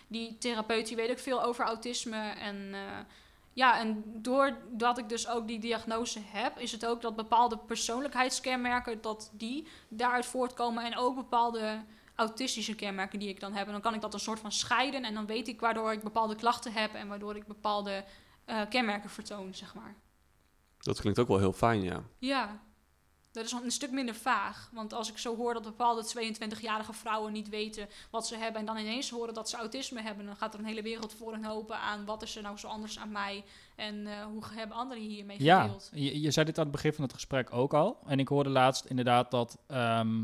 die therapeut die weet ook veel over autisme. En ja, en doordat ik dus ook die diagnose heb, is het ook dat bepaalde persoonlijkheidskenmerken, dat die daaruit voortkomen. En ook bepaalde autistische kenmerken die ik dan heb. En dan kan ik dat een soort van scheiden en dan weet ik waardoor ik bepaalde klachten heb en waardoor ik bepaalde kenmerken vertoon, zeg maar. Dat klinkt ook wel heel fijn, ja. Ja, dat is een stuk minder vaag. Want als ik zo hoor dat bepaalde 22-jarige vrouwen niet weten wat ze hebben... en dan ineens horen dat ze autisme hebben... dan gaat er een hele wereld voor hun open aan... wat is er nou zo anders aan mij... en eh, hoe hebben anderen hiermee Ja, gedeeld. je, je zei dit aan het begin van het gesprek ook al. En ik hoorde laatst inderdaad dat ehm,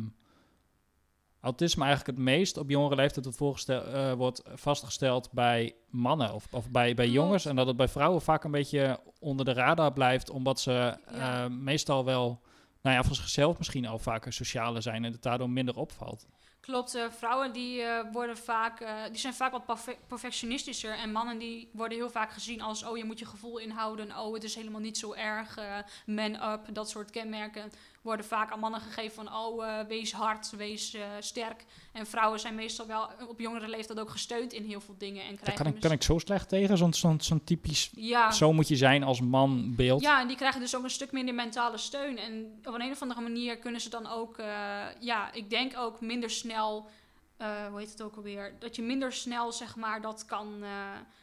autisme eigenlijk het meest op jongere leeftijd wordt, eh, wordt vastgesteld bij mannen of, of bij, bij Klopt. jongens. En dat het bij vrouwen vaak een beetje onder de radar blijft, omdat ze Ja. eh, meestal wel, nou ja, van zichzelf misschien al vaker socialer zijn en het daardoor minder opvalt. Klopt, eh, vrouwen die, worden vaak, die zijn vaak wat perfe- perfectionistischer. En mannen die worden heel vaak gezien als... oh, je moet je gevoel inhouden. Oh, het is helemaal niet zo erg. man up, dat soort kenmerken worden vaak aan mannen gegeven van... oh, eh, wees hard, wees eh, sterk. En vrouwen zijn meestal wel op jongere leeftijd ook gesteund in heel veel dingen. En Daar krijgen kan ik, dus- kan ik zo slecht tegen, zo'n zo'n zo'n typisch... Ja, Zo moet je zijn als man beeld. ja, en die krijgen dus ook een stuk minder mentale steun. En op een, een of andere manier kunnen ze dan ook, eh, ja, ik denk ook minder snel, eh, hoe heet het ook alweer, dat je minder snel, zeg maar, dat kan eh,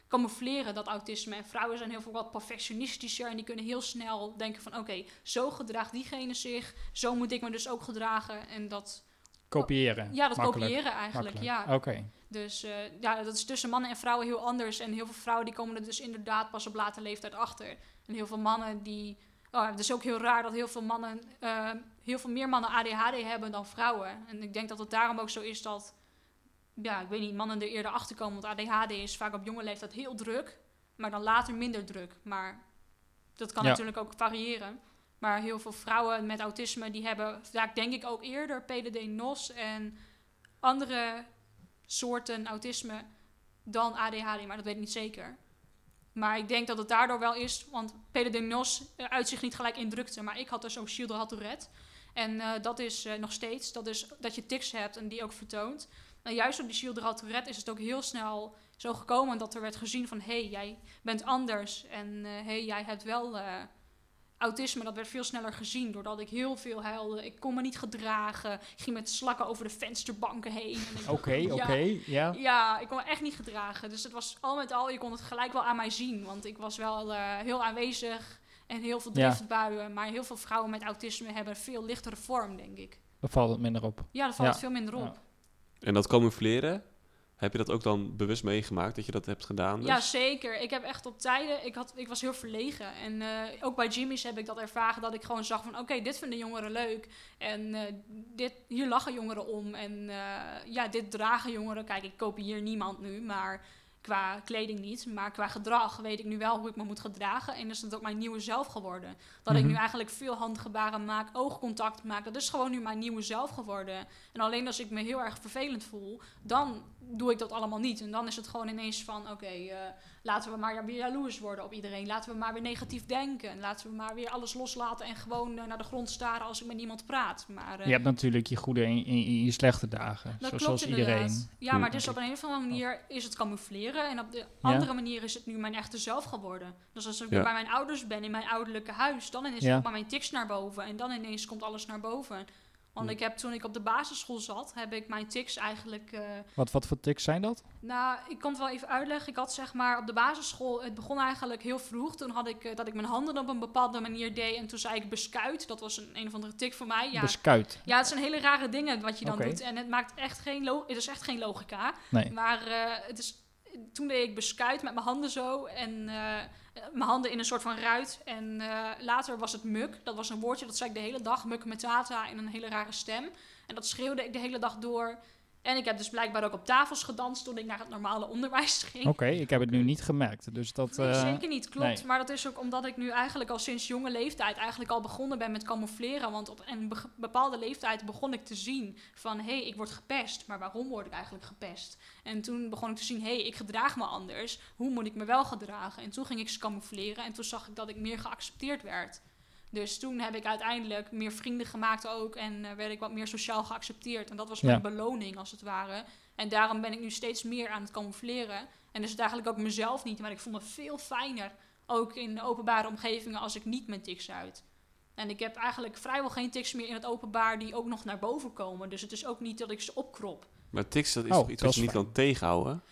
camoufleren, dat autisme. En vrouwen zijn heel veel wat perfectionistischer en die kunnen heel snel denken van, oké, zo gedraagt diegene zich, zo moet ik me dus ook gedragen. En dat, Kopiëren. ja, dat Makkelijk. kopiëren eigenlijk, Makkelijk. ja. Oké. Dus eh, ja, dat is tussen mannen en vrouwen heel anders. En heel veel vrouwen die komen er dus inderdaad pas op late leeftijd achter. En heel veel mannen die... Oh, het is ook heel raar dat heel veel mannen... heel veel meer mannen ADHD hebben dan vrouwen. En ik denk dat het daarom ook zo is dat... Ja, ik weet niet, mannen er eerder achter komen. Want ADHD is vaak op jonge leeftijd heel druk. Maar dan later minder druk. Maar dat kan Ja. natuurlijk ook variëren. Maar heel veel vrouwen met autisme... die hebben vaak denk ik ook eerder PDD-NOS... en andere soorten autisme dan ADHD, maar dat weet ik niet zeker. Maar ik denk dat het daardoor wel is, want PDD-NOS uit zich niet gelijk in drukte, maar ik had dus ook Gilles de Tourette. En eh, dat is eh, nog steeds, dat is dat je tics hebt en die ook vertoont. En juist door die Gilles de Tourette is het ook heel snel zo gekomen dat er werd gezien van... hé, hey, jij bent anders en hé, hey, jij hebt wel eh, autisme. Dat werd veel sneller gezien doordat ik heel veel huilde. Ik kon me niet gedragen. Ik ging met slakken over de vensterbanken heen. Oké, Ja. oké, ja. ja, ik kon me echt niet gedragen. Dus het was al met al, je kon het gelijk wel aan mij zien. Want ik was wel eh, heel aanwezig en heel veel Ja. driftbuien. Maar heel veel vrouwen met autisme hebben een veel lichtere vorm, denk ik. Dan valt het minder op. Ja, daar valt Ja. het veel minder op. Ja. En dat camoufleren, heb je dat ook dan bewust meegemaakt dat je dat hebt gedaan? Dus? Ja, zeker. Ik heb echt op tijden, ik, had, ik was heel verlegen. En eh, ook bij Jimmy's heb ik dat ervaren dat ik gewoon zag van... oké, dit vinden jongeren leuk. En eh, dit, hier lachen jongeren om. En eh, ja, dit dragen jongeren. Kijk, ik kopieer niemand nu, maar... Qua kleding niet, maar qua gedrag weet ik nu wel hoe ik me moet gedragen. En is dat ook mijn nieuwe zelf geworden. Dat ik Mhm. nu eigenlijk veel handgebaren maak, oogcontact maak. Dat is gewoon nu mijn nieuwe zelf geworden. En alleen als ik me heel erg vervelend voel, dan doe ik dat allemaal niet. En dan is het gewoon ineens van, oké, eh, laten we maar weer jaloers worden op iedereen. Laten we maar weer negatief denken. En laten we maar weer alles loslaten en gewoon eh, naar de grond staren als ik met niemand praat. Maar, eh, Je hebt natuurlijk je goede en je, slechte dagen. dat zo- klopt zoals inderdaad. iedereen. Ja, maar dus op een of andere manier is het camoufleren. En op de Ja. andere manier is het nu mijn echte zelf geworden. Dus als ik Ja. weer bij mijn ouders ben, in mijn ouderlijke huis... dan ineens Ja. komt maar mijn tics naar boven. En dan ineens komt alles naar boven. Want ik heb, toen ik op de basisschool zat, heb ik mijn tics eigenlijk... eh, Wat, wat voor tics zijn dat? nou, ik kan het wel even uitleggen. Ik had zeg maar op de basisschool, het begon eigenlijk heel vroeg. Toen had ik eh, dat ik mijn handen op een bepaalde manier deed. En toen zei ik beskuit. Dat was een, een of andere tik voor mij. Ja, Beskuit. ja, het zijn hele rare dingen wat je dan doet. En het maakt echt geen, lo het is echt geen logica. Nee. Maar eh, het is, toen deed ik beskuit met mijn handen zo. En mijn handen in een soort van ruit. En eh, later was het muk. Dat was een woordje, dat zei ik de hele dag. Muk met tata in een hele rare stem. En dat schreeuwde ik de hele dag door. En ik heb dus blijkbaar ook op tafels gedanst toen ik naar het normale onderwijs ging. Oké, ik heb het nu niet gemerkt. Dus dat... Nee, eh, zeker niet, klopt. nee. Maar dat is ook omdat ik nu eigenlijk al sinds jonge leeftijd eigenlijk al begonnen ben met camoufleren. Want op een be- bepaalde leeftijd begon ik te zien van, hé, hey, ik word gepest. Maar waarom word ik eigenlijk gepest? En toen begon ik te zien, hé, hey, ik gedraag me anders. Hoe moet ik me wel gedragen? En toen ging ik ze camoufleren en toen zag ik dat ik meer geaccepteerd werd. Dus toen heb ik uiteindelijk meer vrienden gemaakt ook en eh, werd ik wat meer sociaal geaccepteerd. En dat was mijn Ja. beloning als het ware. En daarom ben ik nu steeds meer aan het camoufleren. En is het eigenlijk ook mezelf niet, maar ik voel me veel fijner. Ook in openbare omgevingen als ik niet mijn tics uit. En ik heb eigenlijk vrijwel geen tics meer in het openbaar die ook nog naar boven komen. Dus het is ook niet dat ik ze opkrop. Maar tics, dat is Oh, toch iets dat wat je niet kan tegenhouden?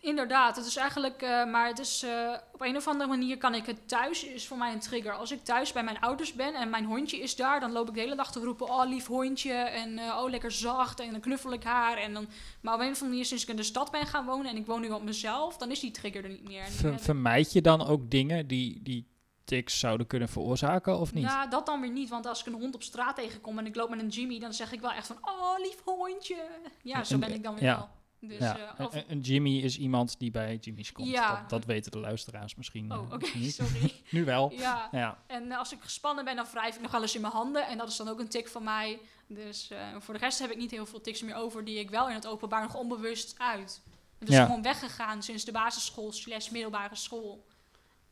Inderdaad, het is eigenlijk, eh, maar het is eh, op een of andere manier kan ik het thuis, is voor mij een trigger. Als ik thuis bij mijn ouders ben en mijn hondje is daar, dan loop ik de hele dag te roepen, oh lief hondje, en eh, oh lekker zacht, en dan knuffel ik haar. En dan, maar op een of andere manier, sinds ik in de stad ben gaan wonen en ik woon nu op mezelf, dan is die trigger er niet meer. Ver- vermijd je dan ook dingen die, die tics zouden kunnen veroorzaken of niet? Nou, dat dan weer niet, want als ik een hond op straat tegenkom en ik loop met een Jimmy, dan zeg ik wel echt van, oh lief hondje. Ja, zo En- ben ik dan weer ja. wel. Dus, ja. eh, een Jimmy is iemand die bij Jimmy's komt. Ja. Dat, dat weten de luisteraars misschien oh, eh, niet. sorry. Nu wel. Ja, Ja. En eh, als ik gespannen ben, dan wrijf ik nog eens in mijn handen. En dat is dan ook een tik van mij. Dus voor de rest heb ik niet heel veel tics meer over die ik wel in het openbaar nog onbewust uit. Het is gewoon weggegaan sinds de basisschool slash middelbare school.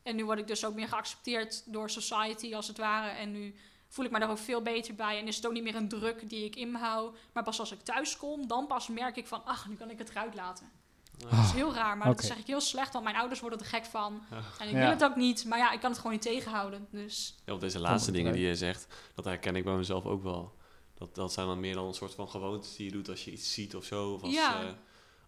En nu word ik dus ook meer geaccepteerd door society als het ware. En nu voel ik me daar ook veel beter bij. En is het ook niet meer een druk die ik in me hou. Maar pas als ik thuis kom, dan pas merk ik van... ach, nu kan ik het eruit laten. Dat is heel raar, maar dat zeg ik heel slecht. Want mijn ouders worden er gek van. En ik Ja. wil het ook niet. Maar ja, ik kan het gewoon niet tegenhouden. Dus Ja, op deze laatste dingen die je zegt, dat herken ik bij mezelf ook wel. Dat, dat zijn dan meer dan een soort van gewoontes die je doet als je iets ziet of zo. Of als, Ja. eh,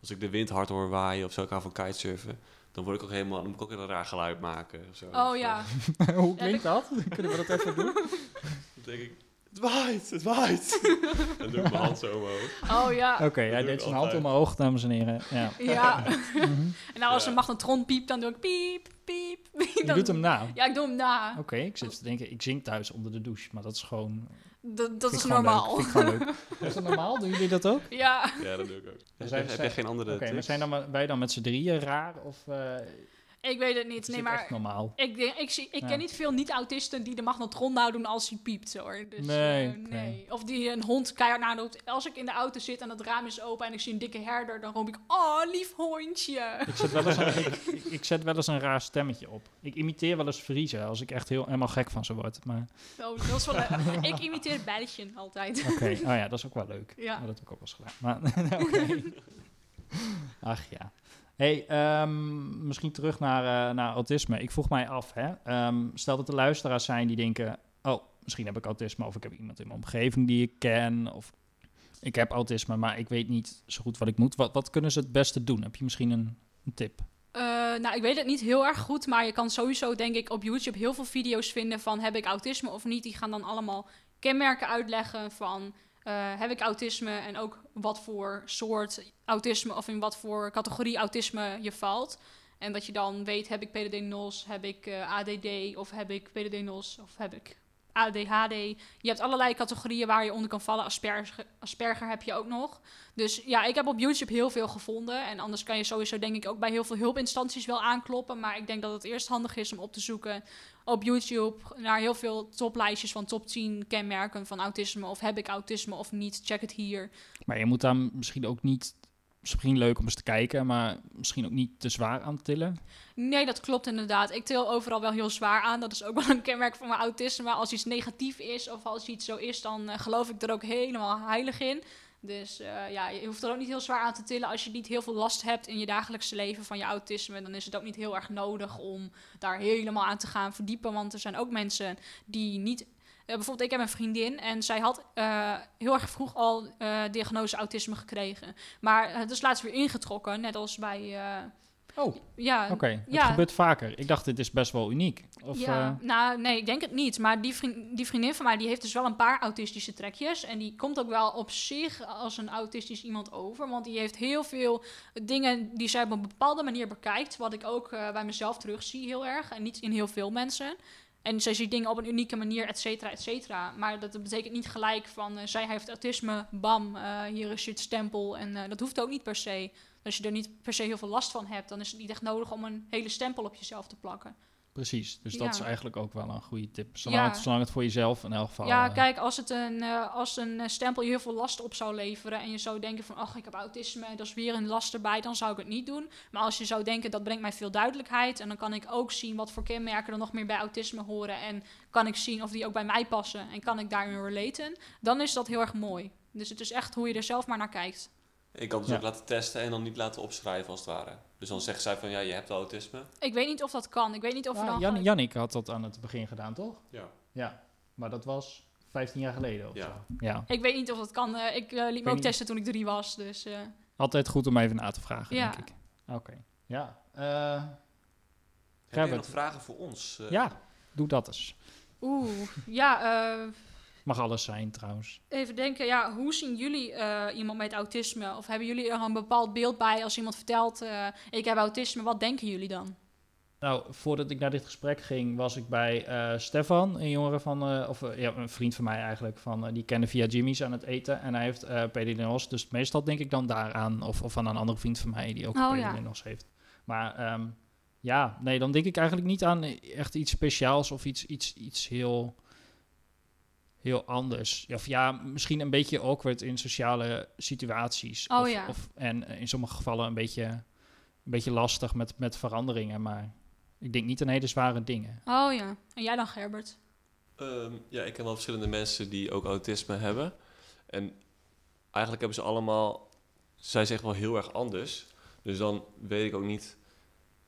als ik de wind hard hoor waaien of zo, ik hou van kitesurfen. Dan word ik ook helemaal, dan moet ik ook een raar geluid maken. Of zo. Oh Dus, ja. Hoe klinkt dat? Kunnen we dat even doen? dan denk ik, het waait, het waait. dan doe ik mijn hand zo omhoog. Oh ja. Oké, hij doe deed zijn hand omhoog, dames en heren. Ja. Ja. En nou als Ja. een magnetron piept, dan doe ik piep, piep. piep. Je Dan- doet hem na. Ja, ik doe hem na. Oké, ik zit te denken, ik zing thuis onder de douche, maar dat is gewoon... Dat, dat is normaal. Is dat normaal? Doen jullie dat ook? Ja. Ja, dat doe ik ook. Heb, zijn- heb jij geen andere Oké, maar zijn dan, wij dan met z'n drieën raar? Of eh Ik weet het niet. is Nee, maar echt normaal? ik, denk- ik, zie, ik Ja. ken niet veel niet-autisten die de magnetron nou doen als hij piept, hoor. Dus, Nee, eh, nee. Of die een hond keihard nadoet. Als ik in de auto zit en het raam is open en ik zie een dikke herder, dan roep ik, oh, lief hondje. Ik zet, wel eens een, ik, ik, ik zet wel eens een raar stemmetje op. Ik imiteer wel eens Friese als ik echt heel, helemaal gek van ze word. Maar Oh, dat is wel leuk. ik imiteer Belletje altijd. oké, oh ja, dat is ook wel leuk. Ja. Dat heb ik ook wel eens gedaan. Maar. Ach ja. Hey, ehm, misschien terug naar, eh, naar autisme. Ik vroeg mij af, hè. Ehm, stel dat er luisteraars zijn die denken... oh, misschien heb ik autisme of ik heb iemand in mijn omgeving die ik ken... of ik heb autisme, maar ik weet niet zo goed wat ik moet. Wat, wat kunnen ze het beste doen? Heb je misschien een, een tip? Eh, nou, ik weet het niet heel erg goed, maar je kan sowieso, denk ik, op YouTube heel veel video's vinden van heb ik autisme of niet. Die gaan dan allemaal kenmerken uitleggen van eh, heb ik autisme en ook wat voor soort autisme of in wat voor categorie autisme je valt. En dat je dan weet, heb ik PDD-NOS, heb ik eh, ADD of heb ik PDD-NOS of heb ik ADHD. Je hebt allerlei categorieën waar je onder kan vallen. Asperger, Asperger heb je ook nog. Dus ja, ik heb op YouTube heel veel gevonden. En anders kan je sowieso denk ik ook bij heel veel hulpinstanties wel aankloppen. Maar ik denk dat het eerst handig is om op te zoeken op YouTube naar heel veel toplijstjes van top 10 kenmerken van autisme. Of heb ik autisme of niet? Check het hier. Maar je moet dan misschien ook niet... Misschien leuk om eens te kijken, maar misschien ook niet te zwaar aan tillen. Nee, dat klopt inderdaad. Ik til overal wel heel zwaar aan. Dat is ook wel een kenmerk van mijn autisme. Maar als iets negatief is of als iets zo is, dan eh, geloof ik er ook helemaal heilig in. Dus eh, ja, je hoeft er ook niet heel zwaar aan te tillen. Als je niet heel veel last hebt in je dagelijkse leven van je autisme, dan is het ook niet heel erg nodig om daar helemaal aan te gaan verdiepen. Want er zijn ook mensen die niet. Eh, bijvoorbeeld, ik heb een vriendin en zij had eh, heel erg vroeg al eh, diagnose autisme gekregen. Maar het is laatst weer ingetrokken, net als bij. Oh, ja, oké. Het ja. gebeurt vaker. Ik dacht, dit is best wel uniek. Of, ja, nou nee, ik denk het niet. Maar die, vriend, die vriendin van mij die heeft dus wel een paar autistische trekjes. En die komt ook wel op zich als een autistisch iemand over. Want die heeft heel veel dingen die zij op een bepaalde manier bekijkt. Wat ik ook bij mezelf terugzie heel erg. En niet in heel veel mensen. En zij ziet dingen op een unieke manier, et cetera, et cetera. Maar dat betekent niet gelijk van... eh, zij heeft autisme, bam, eh, hier is je het stempel. En eh, dat hoeft ook niet per se. Als je er niet per se heel veel last van hebt... dan is het niet echt nodig om een hele stempel op jezelf te plakken. Precies, dus dat Ja. is eigenlijk ook wel een goede tip. Zolang, Ja. het, zolang het voor jezelf in elk geval... Ja, eh, kijk, als, het een, eh, als een eh, stempel je heel veel last op zou leveren en je zou denken van, ach, ik heb autisme, dat is weer een last erbij, dan zou ik het niet doen. Maar als je zou denken, dat brengt mij veel duidelijkheid en dan kan ik ook zien wat voor kenmerken er nog meer bij autisme horen en kan ik zien of die ook bij mij passen en kan ik daarin relaten, dan is dat heel erg mooi. Dus het is echt hoe je er zelf maar naar kijkt. Ik kan dus Ja. ook laten testen en dan niet laten opschrijven als het ware. Dus dan zegt zij van ja, je hebt autisme. Ik weet niet of dat kan. Ik weet niet of ja, dan... Jan, Jannik had dat aan het begin gedaan, toch? Ja. Ja, maar dat was 15 jaar geleden of Ja. zo. Ja, Ik weet niet of dat kan. Eh, ik eh, liet me ook niet. testen toen ik drie was, dus... eh, altijd goed om even na te vragen, Ja. denk ik. Oké, ja. eh, Heb je nog vragen voor ons? Ja, doe dat eens. Oeh, ja, eh, Mag alles zijn, trouwens. Even denken, ja, hoe zien jullie eh, iemand met autisme? Of hebben jullie er een bepaald beeld bij als iemand vertelt, eh, ik heb autisme, wat denken jullie dan? Nou, voordat ik naar dit gesprek ging, was ik bij eh, Stefan, een jongere van, of ja, een vriend van mij eigenlijk, van, die kende via Jimmy's aan het eten. En hij heeft PDNOS, dus meestal denk ik dan daaraan, of, of aan een andere vriend van mij die ook Oh, ja. PDNOS heeft. Maar ehm, ja, nee, dan denk ik eigenlijk niet aan echt iets speciaals of iets, iets, iets heel, heel anders. Ja, Of ja, misschien een beetje awkward in sociale situaties. Oh, of, ja. of, en eh, in sommige gevallen een beetje, een beetje lastig met, met veranderingen, maar ik denk niet aan hele zware dingen. Oh ja, en jij dan Gerbert? Ehm, ja, ik ken wel verschillende mensen die ook autisme hebben. En eigenlijk hebben ze allemaal, zij zeggen wel heel erg anders. Dus dan weet ik ook niet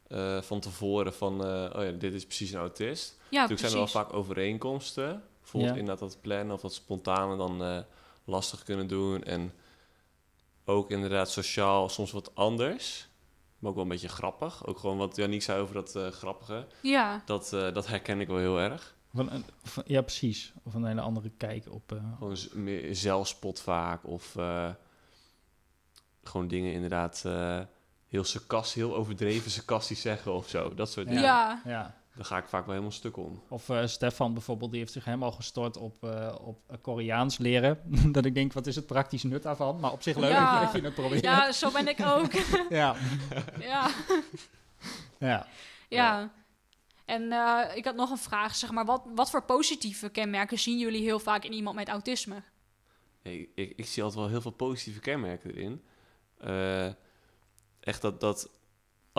eh, van tevoren van, eh, oh ja, dit is precies een autist. Ja, Natuurlijk zijn er wel vaak overeenkomsten. Bijvoorbeeld Ja. inderdaad dat plannen of dat spontane dan eh, lastig kunnen doen. En ook inderdaad sociaal soms wat anders. Maar ook wel een beetje grappig. Ook gewoon wat Janiek zei over dat eh, grappige. Ja, Dat, eh, dat herken ik wel heel erg. Van een, van- ja, precies. Of een hele andere kijk op. eh, Gewoon meer zelfspot vaak. Of eh, gewoon dingen inderdaad eh, heel sarcastisch, heel overdreven sarcastisch zeggen of zo. Dat soort ja. dingen. ja. Daar ga ik vaak wel helemaal stuk om. Of eh, Stefan bijvoorbeeld, die heeft zich helemaal gestort op, eh, op eh, Koreaans leren. dat ik denk, wat is het praktisch nut daarvan? Maar op zich leuk Ja. dat je het probeert. ja, zo ben ik ook. ja. ja, ja. ja. En eh, ik had nog een vraag, zeg maar, wat, wat voor positieve kenmerken zien jullie heel vaak in iemand met autisme? Ik, ik, ik zie altijd wel heel veel positieve kenmerken erin. Eh, echt dat, dat,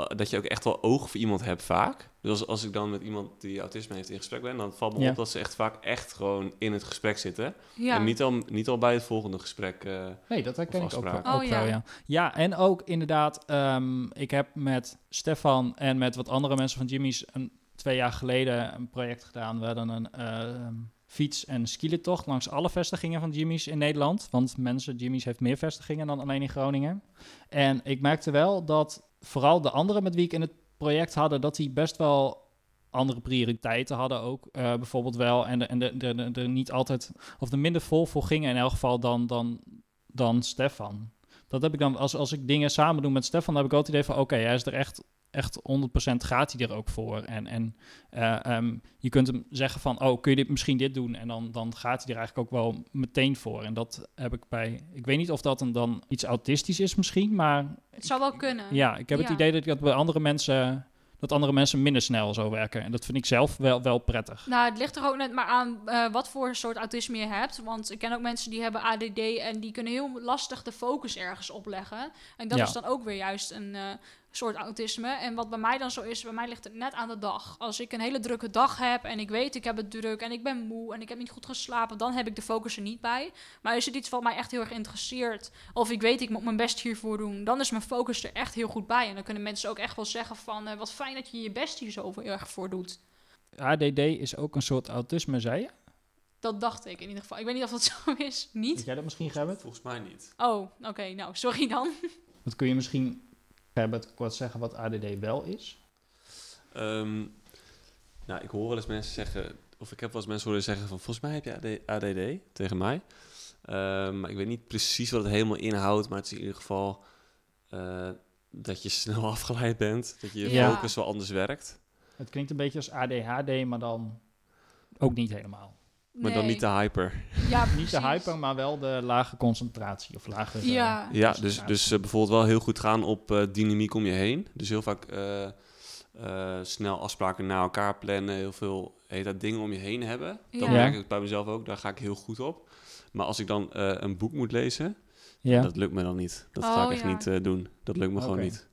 dat je ook echt wel oog voor iemand hebt vaak. Dus als, als ik dan met iemand die autisme heeft in gesprek ben, dan valt me Ja. op dat ze echt vaak echt gewoon in het gesprek zitten. Ja, En niet al, niet al bij het volgende gesprek. eh, Nee, dat herken ik ook wel. Oh, wel, ja. ja. ja, en ook inderdaad, ehm, ik heb met Stefan en met wat andere mensen van Jimmy's een, twee jaar geleden een project gedaan. We hadden een ehm, fiets- en skielentocht langs alle vestigingen van Jimmy's in Nederland. Want mensen, Jimmy's heeft meer vestigingen dan alleen in Groningen. En ik merkte wel dat vooral de anderen met wie ik in het project hadden, dat die best wel andere prioriteiten hadden ook eh, bijvoorbeeld wel. En, de, en de, de, de, niet altijd, of er minder vol voor gingen in elk geval dan, dan, dan Stefan. Dat heb ik dan, als, als ik dingen samen doe met Stefan, dan heb ik altijd het idee van, oké, hij is er echt echt 100% gaat hij er ook voor. En, en eh, ehm, je kunt hem zeggen van, oh, kun je dit, misschien dit doen? En dan, dan gaat hij er eigenlijk ook wel meteen voor. En dat heb ik bij, ik weet niet of dat een dan iets autistisch is misschien, maar Het zou wel kunnen. ja, ik heb het idee dat ik dat bij andere mensen, dat andere mensen minder snel zo werken. En dat vind ik zelf wel, wel prettig. Nou, het ligt er ook net maar aan eh, wat voor soort autisme je hebt. Want ik ken ook mensen die hebben ADD en die kunnen heel lastig de focus ergens opleggen. En dat Ja. is dan ook weer juist een eh, soort autisme. En wat bij mij dan zo is, bij mij ligt het net aan de dag. Als ik een hele drukke dag heb en ik weet ik heb het druk en ik ben moe en ik heb niet goed geslapen, dan heb ik de focus er niet bij. Maar is het iets wat mij echt heel erg interesseert, of ik weet ik moet mijn best hiervoor doen, dan is mijn focus er echt heel goed bij. En dan kunnen mensen ook echt wel zeggen van, eh, wat fijn dat je je best hier zo erg voor doet. ADD is ook een soort autisme, zei je? Dat dacht ik in ieder geval. Ik weet niet of dat zo is. Weet Niet? jij dat misschien, Gerbert? Volgens mij niet. Oh, oké. nou, sorry dan. Wat kun je misschien, Gerbert, kort zeggen wat ADD wel is? Ehm, nou, ik hoor wel eens mensen zeggen, of ik heb wel eens mensen horen zeggen van, volgens mij heb je AD ADD tegen mij. Ehm, maar ik weet niet precies wat het helemaal inhoudt, maar het is in ieder geval eh, dat je snel afgeleid bent, dat je Ja. focus wel anders werkt, Het klinkt een beetje als ADHD, maar dan ook niet helemaal. Maar dan niet te hyper. Ja, Niet de hyper, maar wel de lage concentratie of lage... eh, Ja. Ja, dus, dus eh, bijvoorbeeld wel heel goed gaan op eh, dynamiek om je heen. Dus heel vaak eh, eh, snel afspraken naar elkaar plannen, heel veel heet dat, dingen om je heen hebben. Dat Ja. merk ik bij mezelf ook, daar ga ik heel goed op. Maar als ik dan eh, een boek moet lezen, ja. dat lukt me dan niet. Dat Oh, ga ik echt ja. niet eh, doen. Dat lukt me gewoon niet.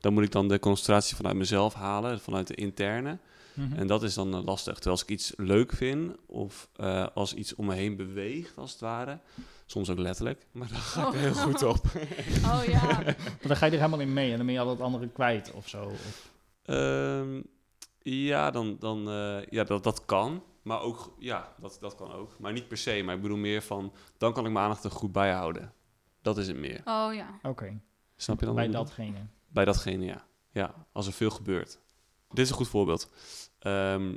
Dan moet ik dan de concentratie vanuit mezelf halen, vanuit de interne. Mhm. En dat is dan eh, lastig. Terwijl als ik iets leuk vind, of eh, als iets om me heen beweegt, als het ware. Soms ook letterlijk, maar daar ga ik Oh. heel goed op. Oh ja. Maar dan ga je er helemaal in mee en dan ben je al het andere kwijt of zo. Of, Ehm, ja, dan, dan, eh, ja dat, dat kan. Maar ook, ja, dat, dat kan ook. Maar niet per se. Maar ik bedoel meer van, dan kan ik mijn aandacht er goed bij houden. Dat is het meer. Oh ja. Oké, Snap je dan? bij datgene. Bij datgene, ja. Ja, als er veel gebeurt. Dit is een goed voorbeeld. Ehm,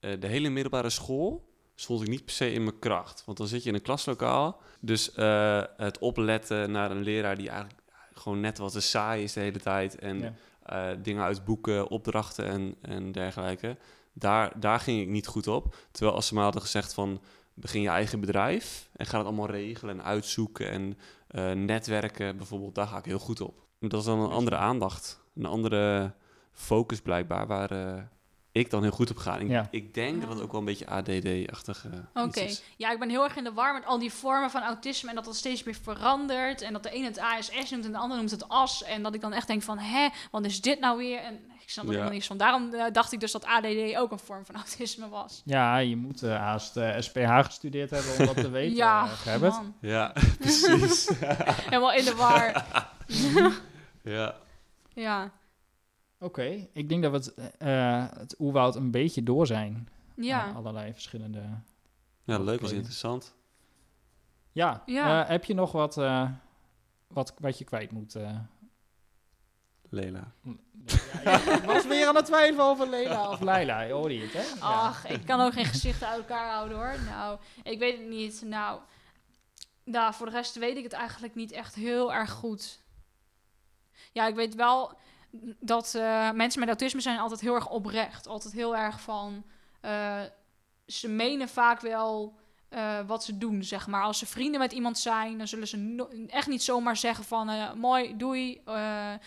eh, de hele middelbare school stond ik niet per se in mijn kracht. Want dan zit je in een klaslokaal. Dus eh, het opletten naar een leraar die eigenlijk gewoon net wat te saai is de hele tijd. En Ja. eh, dingen uit boeken, opdrachten en, en dergelijke. Daar, daar ging ik niet goed op. Terwijl als ze me hadden gezegd van begin je eigen bedrijf en ga het allemaal regelen en uitzoeken en netwerken bijvoorbeeld, daar ga ik heel goed op. Dat is dan een andere aandacht, een andere focus blijkbaar waar ik dan heel goed op ga. Ik, Ja. ik denk dat het ook wel een beetje ADD-achtig eh, Oké. is. Ja, ik ben heel erg in de war met al die vormen van autisme en dat dat steeds meer verandert. En dat de ene het ASS noemt en de andere noemt het AS. En dat ik dan echt denk van, hè, wat is dit nou weer? En ik snap er Ja. helemaal niks van. Daarom eh, dacht ik dus dat ADD ook een vorm van autisme was. Ja, je moet eh haast eh, SPH gestudeerd hebben om dat te weten, ja, eh, man. Ja, precies. Helemaal in de war. ja. ja. Oké, ik denk dat we het, eh, het oerwoud een beetje door zijn. Ja. Allerlei verschillende... ja, leuk, was interessant. Ja, Ja. eh, heb je nog wat, eh, wat, wat je kwijt moet? eh? Lela. Ja, ik was weer aan het twijfelen over Lela of Leila. Je hoorde je het, hè? Ja. Ach, ik kan ook geen gezichten uit elkaar houden hoor. Nou, ik weet het niet. Nou, nou, voor de rest weet ik het eigenlijk niet echt heel erg goed. Ja, ik weet wel dat eh, mensen met autisme zijn altijd heel erg oprecht. Altijd heel erg van... eh, ze menen vaak wel eh, wat ze doen, zeg maar. Als ze vrienden met iemand zijn, dan zullen ze echt niet zomaar zeggen van... mooi, doei.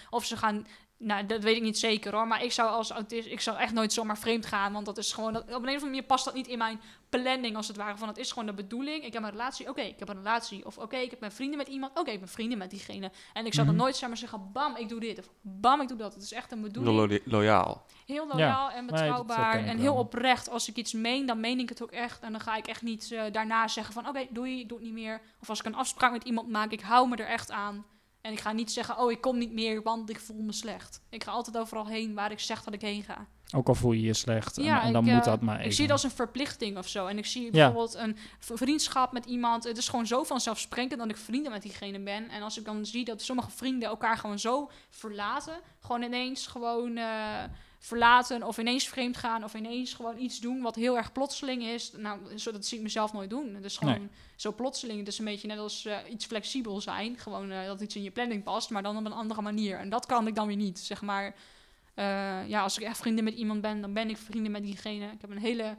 of ze gaan nou, dat weet ik niet zeker hoor. Maar ik zou als autist, ik zou echt nooit zomaar vreemd gaan. Want dat is gewoon, dat, op een of andere manier past dat niet in mijn planning als het ware. Van het is gewoon de bedoeling. Ik heb een relatie, oké, ik heb een relatie. Of oké, ik heb mijn vrienden met iemand. Oké, ik ben vrienden met diegene. En ik zou Mhm. dan nooit zomaar zeggen, bam, ik doe dit. Of bam, ik doe dat. Het is echt een bedoeling. Lo- loyaal. Heel loyaal en betrouwbaar en wel. heel oprecht. Als ik iets meen, dan meen ik het ook echt. En dan ga ik echt niet eh, daarna zeggen van... oké, doei, ik doe het niet meer. Of als ik een afspraak met iemand maak, ik hou me er echt aan. En ik ga niet zeggen, oh, ik kom niet meer, want ik voel me slecht. Ik ga altijd overal heen waar ik zeg dat ik heen ga. Ook al voel je je slecht. En, Ja, en dan ik, moet eh, dat maar Ik zie het als een verplichting of zo. En ik zie Ja. bijvoorbeeld een vriendschap met iemand. Het is gewoon zo vanzelfsprekend dat ik vrienden met diegene ben. En als ik dan zie dat sommige vrienden elkaar gewoon zo verlaten. Gewoon ineens gewoon eh, verlaten of ineens vreemd gaan. Of ineens gewoon iets doen wat heel erg plotseling is. Nou, zo, dat zie ik mezelf nooit doen. Het is gewoon Nee. zo plotseling. Het is een beetje net als eh, iets flexibel zijn. Gewoon eh, dat iets in je planning past, maar dan op een andere manier. En dat kan ik dan weer niet, zeg maar. eh, ja, als ik echt vrienden met iemand ben, dan ben ik vrienden met diegene. Ik heb een hele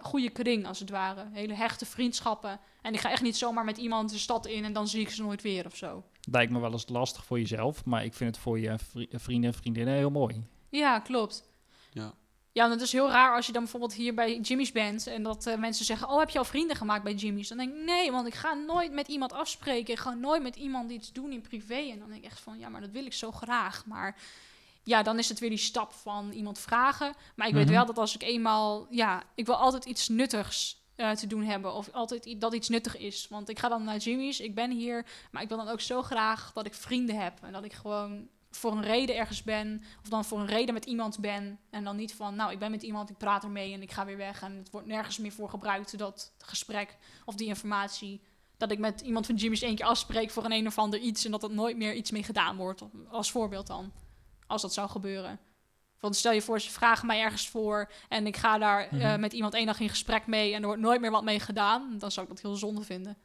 goede kring, als het ware. Hele hechte vriendschappen. En ik ga echt niet zomaar met iemand de stad in en dan zie ik ze nooit weer of zo. Lijkt me wel eens lastig voor jezelf, maar ik vind het voor je vri- vrienden en vriendinnen heel mooi. Ja, klopt. Ja. Ja, en het is heel raar als je dan bijvoorbeeld hier bij Jimmy's bent en dat eh, mensen zeggen: Oh, heb je al vrienden gemaakt bij Jimmy's? Dan denk ik: Nee, want ik ga nooit met iemand afspreken. Ik ga nooit met iemand iets doen in privé. En dan denk ik echt van: Ja, maar dat wil ik zo graag. Maar ja, dan is het weer die stap van iemand vragen. Maar ik weet Mhm. wel dat als ik eenmaal, ja, ik wil altijd iets nuttigs eh, te doen hebben. Of altijd dat iets nuttig is. Want ik ga dan naar Jimmy's, ik ben hier. Maar ik wil dan ook zo graag dat ik vrienden heb. En dat ik gewoon voor een reden ergens ben. Of dan voor een reden met iemand ben. En dan niet van, nou, ik ben met iemand, ik praat ermee en ik ga weer weg. En het wordt nergens meer voor gebruikt, dat gesprek of die informatie. Dat ik met iemand van Jimmy's één keer afspreek voor een een of ander iets. En dat er nooit meer iets mee gedaan wordt. Als voorbeeld dan. Als dat zou gebeuren. Want stel je voor, ze vragen mij ergens voor en ik ga daar eh, Mhm. met iemand één dag in gesprek mee en er wordt nooit meer wat mee gedaan, dan zou ik dat heel zonde vinden.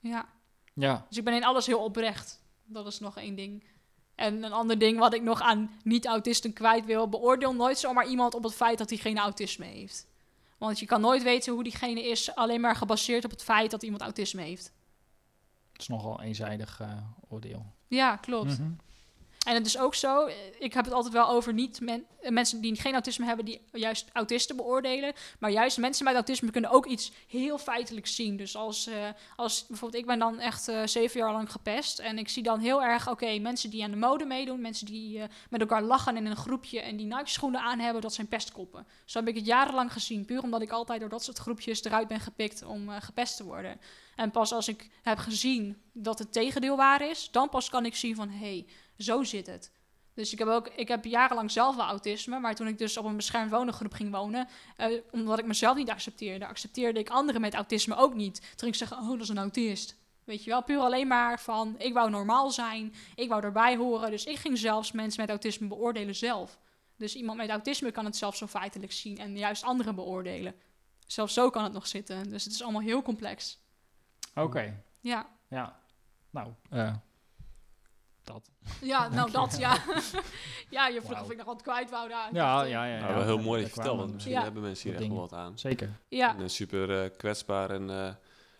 Ja, Ja, dus ik ben in alles heel oprecht. Dat is nog één ding. En een ander ding wat ik nog aan niet-autisten kwijt wil, beoordeel nooit zomaar iemand op het feit dat hij geen autisme heeft. Want je kan nooit weten hoe diegene is, alleen maar gebaseerd op het feit dat iemand autisme heeft. het is nogal eenzijdig eh, oordeel. Ja, klopt. Mhm. En het is ook zo, ik heb het altijd wel over niet eh, mensen die geen autisme hebben, die juist autisten beoordelen. Maar juist mensen met autisme kunnen ook iets heel feitelijks zien. Dus als, eh, als bijvoorbeeld, ik ben dan echt eh, zeven jaar lang gepest. En ik zie dan heel erg, oké, mensen die aan de mode meedoen, mensen die met elkaar lachen in een groepje en die Nike schoenen aan hebben, dat zijn pestkoppen. Zo heb ik het jarenlang gezien, puur omdat ik altijd door dat soort groepjes eruit ben gepikt om gepest te worden. En pas als ik heb gezien dat het tegendeel waar is, dan pas kan ik zien van, hé, hey, zo zit het. Dus ik heb ook, ik heb jarenlang zelf wel autisme, maar toen ik dus op een beschermd wonengroep ging wonen, eh, omdat ik mezelf niet accepteerde, accepteerde ik anderen met autisme ook niet. Toen ging ik zeggen, oh, dat is een autist. Weet je wel, puur alleen maar van, ik wou normaal zijn, ik wou erbij horen, dus ik ging zelfs mensen met autisme beoordelen zelf. Dus iemand met autisme kan het zelfs zo feitelijk zien en juist anderen beoordelen. Zelfs zo kan het nog zitten, dus het is allemaal heel complex. Oké, Ja, ja. Nou, eh, dat. ja nou dat, ja. ja, je vroeg of ik nog wat kwijt wou daar. Ja, Dus, ja, ja. Nou, ja. heel mooi dat je vertelt, want misschien Ja. hebben mensen hier echt wel wat aan. Zeker. Ja, En, eh, super eh, kwetsbaar en eh,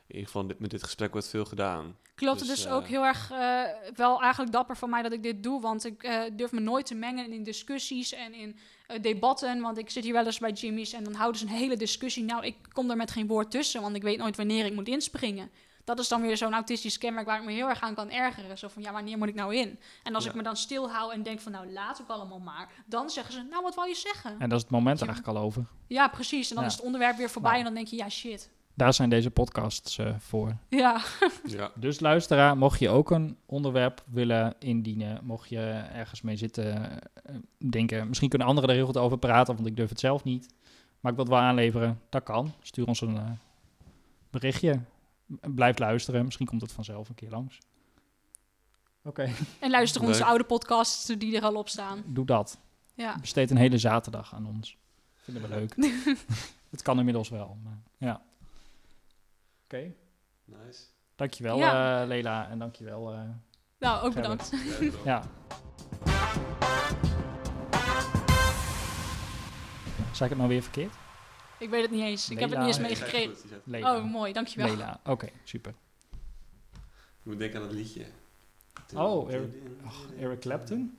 in ieder geval dit, met dit gesprek wordt veel gedaan. klopt. Dus, eh, ook heel erg eh, wel eigenlijk dapper van mij dat ik dit doe. Want ik eh, durf me nooit te mengen in discussies en in eh, debatten. Want ik zit hier wel eens bij Jimmy's en dan houden ze een hele discussie. Nou, ik kom er met geen woord tussen, want ik weet nooit wanneer ik moet inspringen. Dat is dan weer zo'n autistisch kenmerk waar ik me heel erg aan kan ergeren. Zo van, ja, wanneer moet ik nou in? En als Ja. ik me dan stilhoud en denk van, nou, laat ook allemaal maar. Dan zeggen ze, nou, wat wou je zeggen? En dat is het moment er eigenlijk al over. Ja, precies. En dan Ja. is het onderwerp weer voorbij Nou. en dan denk je, ja, shit. Daar zijn deze podcasts eh, voor. Ja, Ja. Dus luisteraar, mocht je ook een onderwerp willen indienen, mocht je ergens mee zitten eh, denken, misschien kunnen anderen er heel goed over praten, want ik durf het zelf niet. Maar ik wil het wel aanleveren, dat kan. Stuur ons een eh, berichtje. Blijf luisteren, misschien komt het vanzelf een keer langs. Oké, en luister onze oude podcasts die er al op staan. doe dat. Ja. Besteed een hele zaterdag aan ons. Vinden we leuk. het kan inmiddels wel. Maar, ja. Oké, Nice. dankjewel Ja. eh Lela en dankjewel. eh Nou, ook Gerrit. bedankt. Ja. Zeg ik het nou weer verkeerd? Ik weet het niet eens. Ik heb het niet eens meegekregen. Oh, mooi. Dankjewel. Lela. Oké, super. Ik moet denken aan het liedje. Oh, Eric- Eric Clapton?